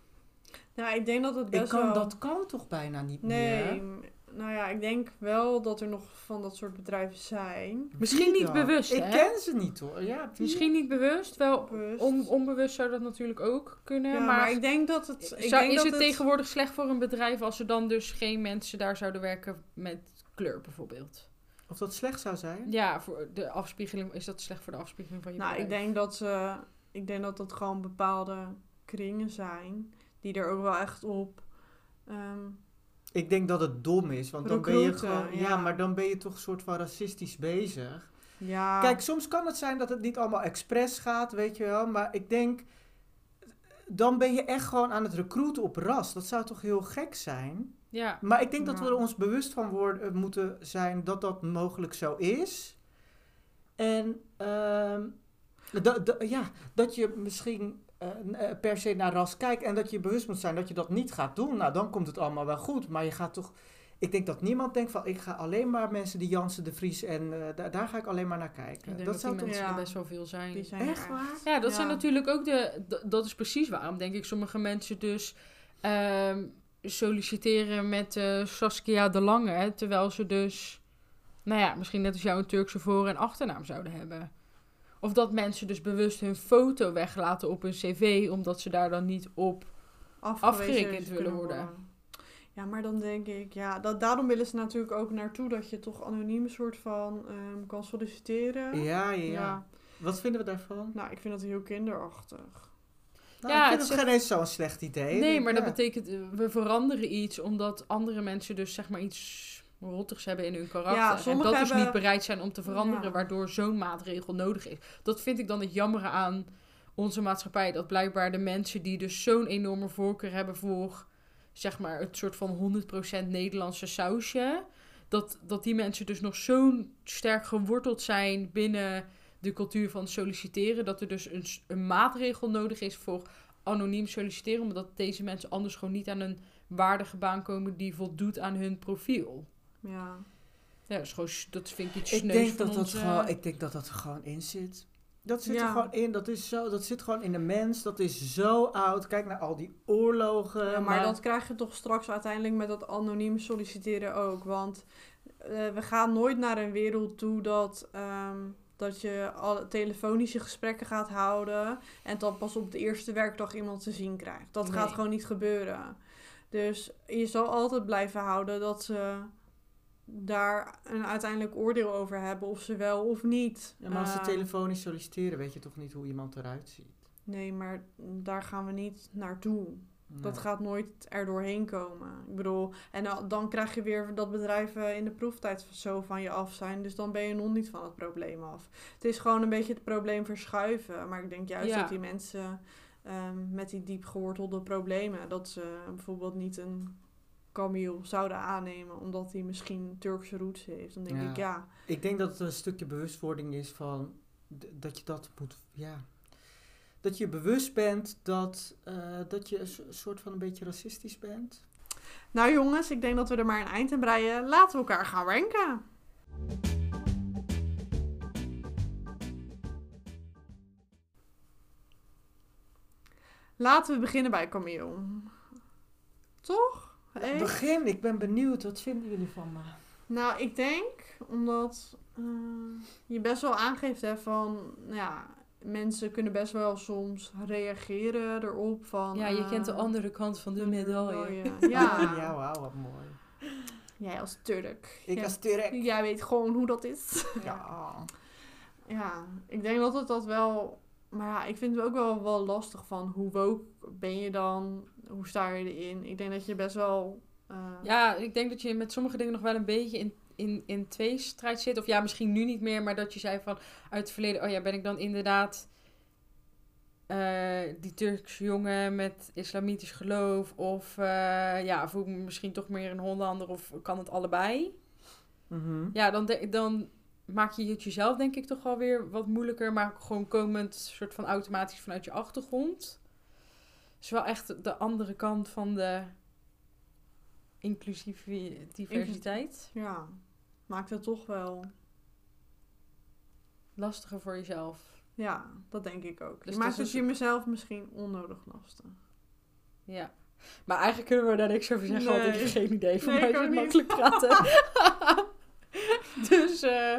Nou, ik denk dat het best Ik kan, wel... Dat kan toch bijna niet Nee, meer? m- nou ja, ik denk wel dat er nog van dat soort bedrijven zijn. Misschien niet bewust, Ik hè? ken ze niet hoor. Ja, misschien niet bewust, wel Bewust. on, onbewust zou dat natuurlijk ook kunnen. Ja, maar maar, ik denk dat het... Ik zou, denk is dat het tegenwoordig slecht voor een bedrijf als er dan dus geen mensen daar zouden werken met kleur bijvoorbeeld? Of dat slecht zou zijn? Ja, voor de afspiegeling is dat slecht voor de afspiegeling van je Nou, ik bedrijf? denk dat ze... Ik denk dat dat gewoon bepaalde kringen zijn die er ook wel echt op... ehm, Ik denk dat het dom is, want dan ben je gewoon... Ja. ja. maar dan ben je toch een soort van racistisch bezig. ja, Kijk, soms kan het zijn dat het niet allemaal expres gaat, weet je wel. Maar ik denk, dan ben je echt gewoon aan het recruiten op ras. Dat zou toch heel gek zijn? Ja, Maar ik denk dat we er ons bewust van worden, moeten zijn dat dat mogelijk zo is. En ehm, ja, dat je misschien eh, eh, per se naar ras kijkt en dat je bewust moet zijn dat je dat niet gaat doen. Nou, dan komt het allemaal wel goed. Maar je gaat toch. ik denk dat niemand denkt van ik ga alleen maar mensen die Jansen de Vries en eh, daar, daar ga ik alleen maar naar kijken. Ik denk dat, zou die toch- mensen Ja. er best wel veel zijn. Die zijn Echt waar? Ja, dat Ja. zijn natuurlijk ook de. Dat is precies waarom, denk ik, sommige mensen dus ehm, solliciteren met eh, Saskia de Lange. Terwijl ze dus, nou ja, misschien net als jou een Turkse voor- en achternaam zouden hebben. Of dat mensen dus bewust hun foto weglaten op hun cv, omdat ze daar dan niet op. afgewezen afgerekend willen worden. Ja, maar dan denk ik, ja, dat, daarom willen ze natuurlijk ook naartoe dat je toch anoniem een soort van ehm, kan solliciteren. Ja, ja, ja. Wat vinden we daarvan? Nou, ik vind dat heel kinderachtig. Nou, Ja, ik vind het het geen eens zo'n slecht idee. Nee, maar Ja. dat betekent, eh, we veranderen iets omdat andere mensen dus zeg maar iets rottigs hebben in hun karakter. Ja, en dat dus hebben- niet bereid zijn om te veranderen, Ja. waardoor zo'n maatregel nodig is. Dat vind ik dan het jammere aan onze maatschappij. Dat blijkbaar de mensen die dus zo'n enorme voorkeur hebben voor, zeg maar, het soort van 100% Nederlandse sausje. Dat, dat die mensen dus nog zo'n sterk geworteld zijn binnen de cultuur van solliciteren. Dat er dus een, een maatregel nodig is voor anoniem solliciteren. Omdat deze mensen anders gewoon niet aan een waardige baan komen die voldoet aan hun profiel. Ja. Ja, dat, is gewoon, dat vind ik iets Ik denk, van dat dat gewoon, ik denk dat dat er gewoon in zit. Dat zit er gewoon in. Dat, is zo, dat zit gewoon in de mens. Dat is zo oud. Kijk naar al die oorlogen. Ja, maar dat krijg je toch straks uiteindelijk met dat anoniem solliciteren ook. Want eh, we gaan nooit naar een wereld toe dat, ehm, dat je al telefonische gesprekken gaat houden. En dan pas op de eerste werkdag iemand te zien krijgt. Dat gaat gewoon niet gebeuren. Dus je zal altijd blijven houden dat ze daar een uiteindelijk oordeel over hebben. Of ze wel of niet. Ja, maar als ze Ehm, telefonisch solliciteren, weet je toch niet hoe iemand eruit ziet. Nee, maar daar gaan we niet naartoe. Dat gaat nooit er doorheen komen. Ik bedoel, en dan- dan krijg je weer dat bedrijven in de proeftijd zo van je af zijn. Dus dan ben je nog niet van het probleem af. Het is gewoon een beetje het probleem verschuiven. Maar ik denk juist Ja. dat die mensen ehm, met die diep gewortelde problemen, dat ze bijvoorbeeld niet een Camille zouden aannemen, omdat hij misschien Turkse roots heeft. Dan denk Ja. ik, ja, Ik denk dat het een stukje bewustwording is van dat je dat moet, ja. Dat je bewust bent dat, eh, dat je een so- soort van een beetje racistisch bent. Nou jongens, ik denk dat we er maar een eind aan breien. Laten we elkaar gaan ranken. Laten we beginnen bij Camille. Toch? Hey? Begin, ik ben benieuwd. Wat vinden jullie van me? Nou, ik denk omdat eh, je best wel aangeeft hè, van, nou ja, mensen kunnen best wel soms reageren erop van... Ja, je kent de eh, andere kant van de medaille. *laughs* Ja, Oh, *laughs* ja, wauw, wat mooi. jij als Turk. Ik als Turk. Jij weet gewoon hoe dat is. Ja. *laughs* Ja, ik denk dat het dat wel... Maar ja, ik vind het ook wel, wel lastig van hoe woke ben je dan? Hoe sta je erin? Ik denk dat je best wel... eh, Ja, ik denk dat je met sommige dingen nog wel een beetje in, in, in tweestrijd zit. Of ja, misschien nu niet meer, maar dat je zei van uit het verleden, oh ja, ben ik dan inderdaad eh, die Turkse jongen met islamitisch geloof? Of eh, ja, voel ik me misschien toch meer een Hollander of kan het allebei? Mhm. Ja, dan, de- dan maak je het jezelf denk ik toch wel weer wat moeilijker, maar gewoon komend soort van automatisch vanuit je achtergrond. is wel echt de andere kant van de inclusieve diversiteit. ja, maakt het toch wel... Lastiger voor jezelf. Ja, dat denk ik ook. Dus je maakt het je mezelf misschien onnodig lastig. Ja. Maar eigenlijk kunnen we daar niks over zeggen, want ik Nee. heb geen idee. Voor Nee, mij is het makkelijk praten. *laughs* *laughs* dus eh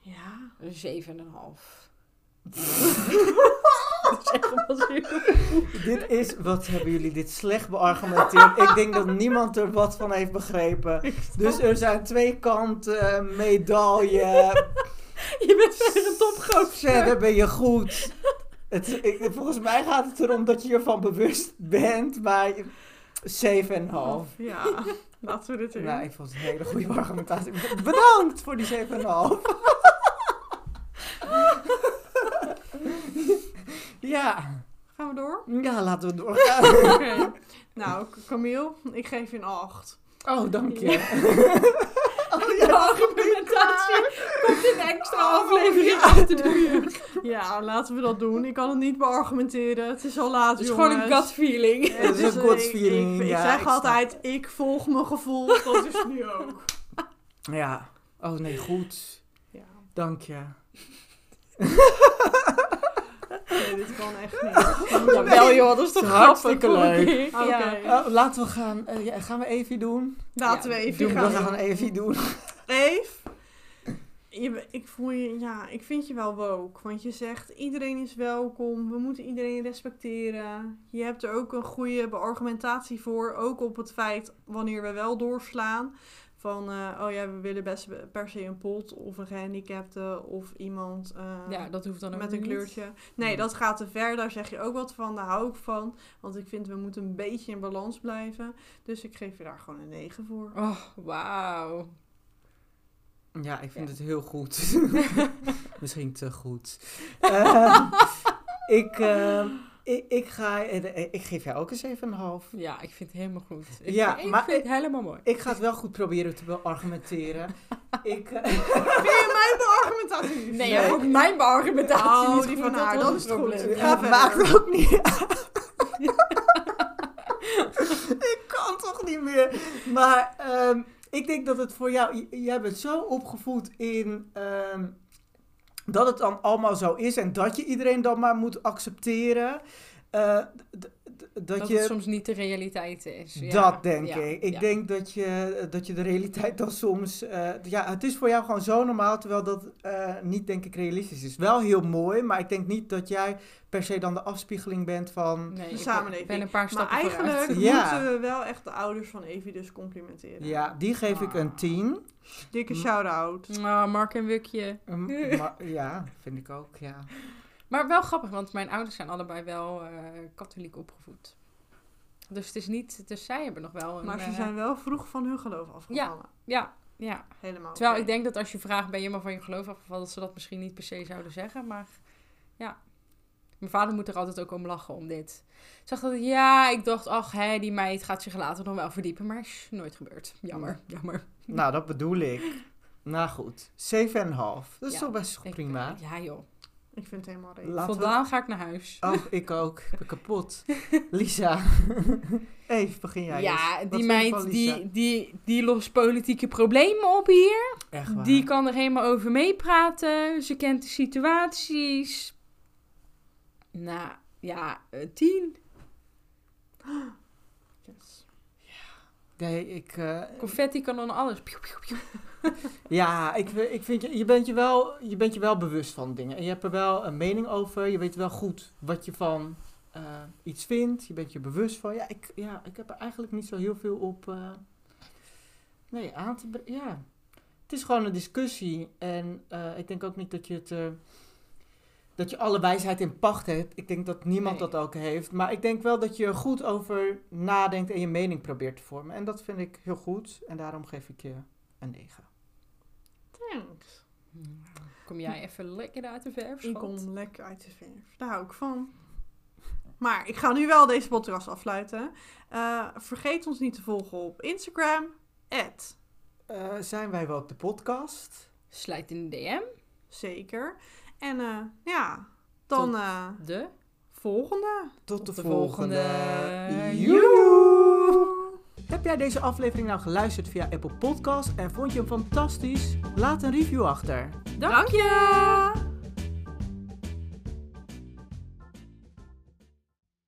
Ja. een 7,5. *laughs* Dat is echt wel heel- Dit is, wat hebben jullie dit slecht beargumenteerd. ik denk dat niemand er wat van heeft begrepen. Dus er zijn twee kanten, medaille. Je bent weer een topgozer. Verder ben je goed. Het, ik, volgens mij gaat het erom dat je ervan bewust bent, maar 7,5. Ja, laten we dit doen. Nou, ik vond het een hele goede argumentatie. Bedankt voor die 7,5. ja. Gaan we door? ja, laten we doorgaan. *laughs* Oké. Nou, Camille, ik geef je een 8. Oh, dank je. *laughs* de argumentatie komt in een extra aflevering achter de muur. *laughs* Ja, laten we dat doen. Ik kan het niet beargumenteren. Het is al laat, Het is gewoon een gut feeling. Het Het is een gut ik- feeling, Ik, ik ja, zeg ik snap altijd, ik volg mijn gevoel. Dat is nu ook. Ja. Oh nee, goed. Ja. Dank je. *laughs* Nee, dit kan echt niet. *laughs* Ja, wel joh, dat is toch hartstikke leuk. *laughs* Ja. Oh, laten we gaan. eh, ja, gaan we even doen? Laten Ja, we even doen we. We gaan. gaan even doen. Eve, je, ik voel je, ja, ik vind je wel woke. Want je zegt, iedereen is welkom. We moeten iedereen respecteren. Je hebt er ook een goede beargumentatie voor. Ook op het feit, wanneer we wel doorslaan. Van, eh, oh ja, we willen best per se een pot of een gehandicapte of iemand eh, Ja, dat hoeft dan ook met een niet. kleurtje. Nee, dat gaat te ver. Daar zeg je ook wat van. Daar hou ik van. Want ik vind, we moeten een beetje in balans blijven. Dus ik geef je daar gewoon een 9 voor. Oh, wauw. Ja, ik vind Ja. het heel goed. *laughs* Misschien te goed. Eh, ik, eh, ik, ik, ga, eh, ik geef jou ook eens even een half. Ja, ik vind het helemaal goed. Ik, Ja, ik maar vind het helemaal mooi. Ik ga het wel goed proberen te beargumenteren. *laughs* ik, eh, *laughs* Vind je mijn beargumentatie? Nee, Nee. ja, ook mijn argumentatie Oh, niet die van haar, dat is het probleem. Het verder. maakt ook niet uit. *laughs* ik kan toch niet meer. Maar ehm, ik denk dat het voor jou... Jij bent zo opgevoed in... ehm, dat het dan allemaal zo is en dat je iedereen dan maar moet accepteren. Eh, dat, Dat je... het soms niet de realiteit is. Ja, Dat denk ja, ik. Ik ja. denk dat je, dat je de realiteit dan soms... eh, ja, het is voor jou gewoon zo normaal, terwijl dat eh, niet, denk ik, realistisch is. Wel heel mooi, maar ik denk niet dat jij per se dan de afspiegeling bent van... Nee, de ik samenleving. ben een paar Maar eigenlijk moeten we wel echt de ouders van Evie dus complimenteren. Ja, die geef ik een 10. Dikke M- shout-out. Ah, Mark en Wukje. Um, *laughs* ja, vind ik ook, ja. Maar wel grappig, want mijn ouders zijn allebei wel eh, katholiek opgevoed. Dus het is niet... Dus zij hebben nog wel een... Maar ze eh, zijn wel vroeg van hun geloof afgevallen. Ja, ja. Helemaal. Terwijl ik denk dat als je vraagt, ben je maar van je geloof afgevallen, dat ze dat misschien niet per se zouden zeggen. Maar ja, mijn vader moet er altijd ook om lachen om dit. Zegt dat ja, ik dacht, ach, hè, die meid gaat zich later nog wel verdiepen, maar is nooit gebeurd. Jammer, jammer. Nou, dat bedoel ik. Nou goed, 7,5. Dat is Ja, toch best Ik- prima. Ja joh. Ik vind het helemaal redelijk. We... Voldaan ga ik naar huis. Oh, ik ook. Ik ben kapot. *laughs* Lisa. Even, begin jij ja, eens. Die meid die, die, die lost politieke problemen op hier. Echt waar. Die kan er helemaal over meepraten. Ze kent de situaties. Nou, ja, eh, tien. *gasps* Nee, ik... eh, Confetti kan dan alles. Piu, piu, piu. *laughs* Ja, ik, ik vind je, je bent je, wel, je bent je wel bewust van dingen. En je hebt er wel een mening over. Je weet wel goed wat je van eh, iets vindt. Je bent je bewust van. Ja ik, ja, ik heb er eigenlijk niet zo heel veel op eh, nee, aan te brengen. Ja. Het is gewoon een discussie. En eh, ik denk ook niet dat je het... dat je alle wijsheid in pacht hebt. Ik denk dat niemand Nee. dat ook heeft. Maar ik denk wel dat je er goed over nadenkt en je mening probeert te vormen. En dat vind ik heel goed. En daarom geef ik je een 9. Thanks. Kom jij even lekker uit de verf, Ik kom lekker uit de verf. Daar hou ik van. Maar ik ga nu wel deze podcast afsluiten. Eh, vergeet ons niet te volgen op Instagram. At, Eh, zijn wij wel op de podcast? Slijt in de DM. zeker. En eh, ja, dan Tot- eh, De. volgende. Tot de, de volgende. volgende. Joe! Heb jij deze aflevering nou geluisterd via Apple Podcast en vond je hem fantastisch? Laat een review achter. Dank je!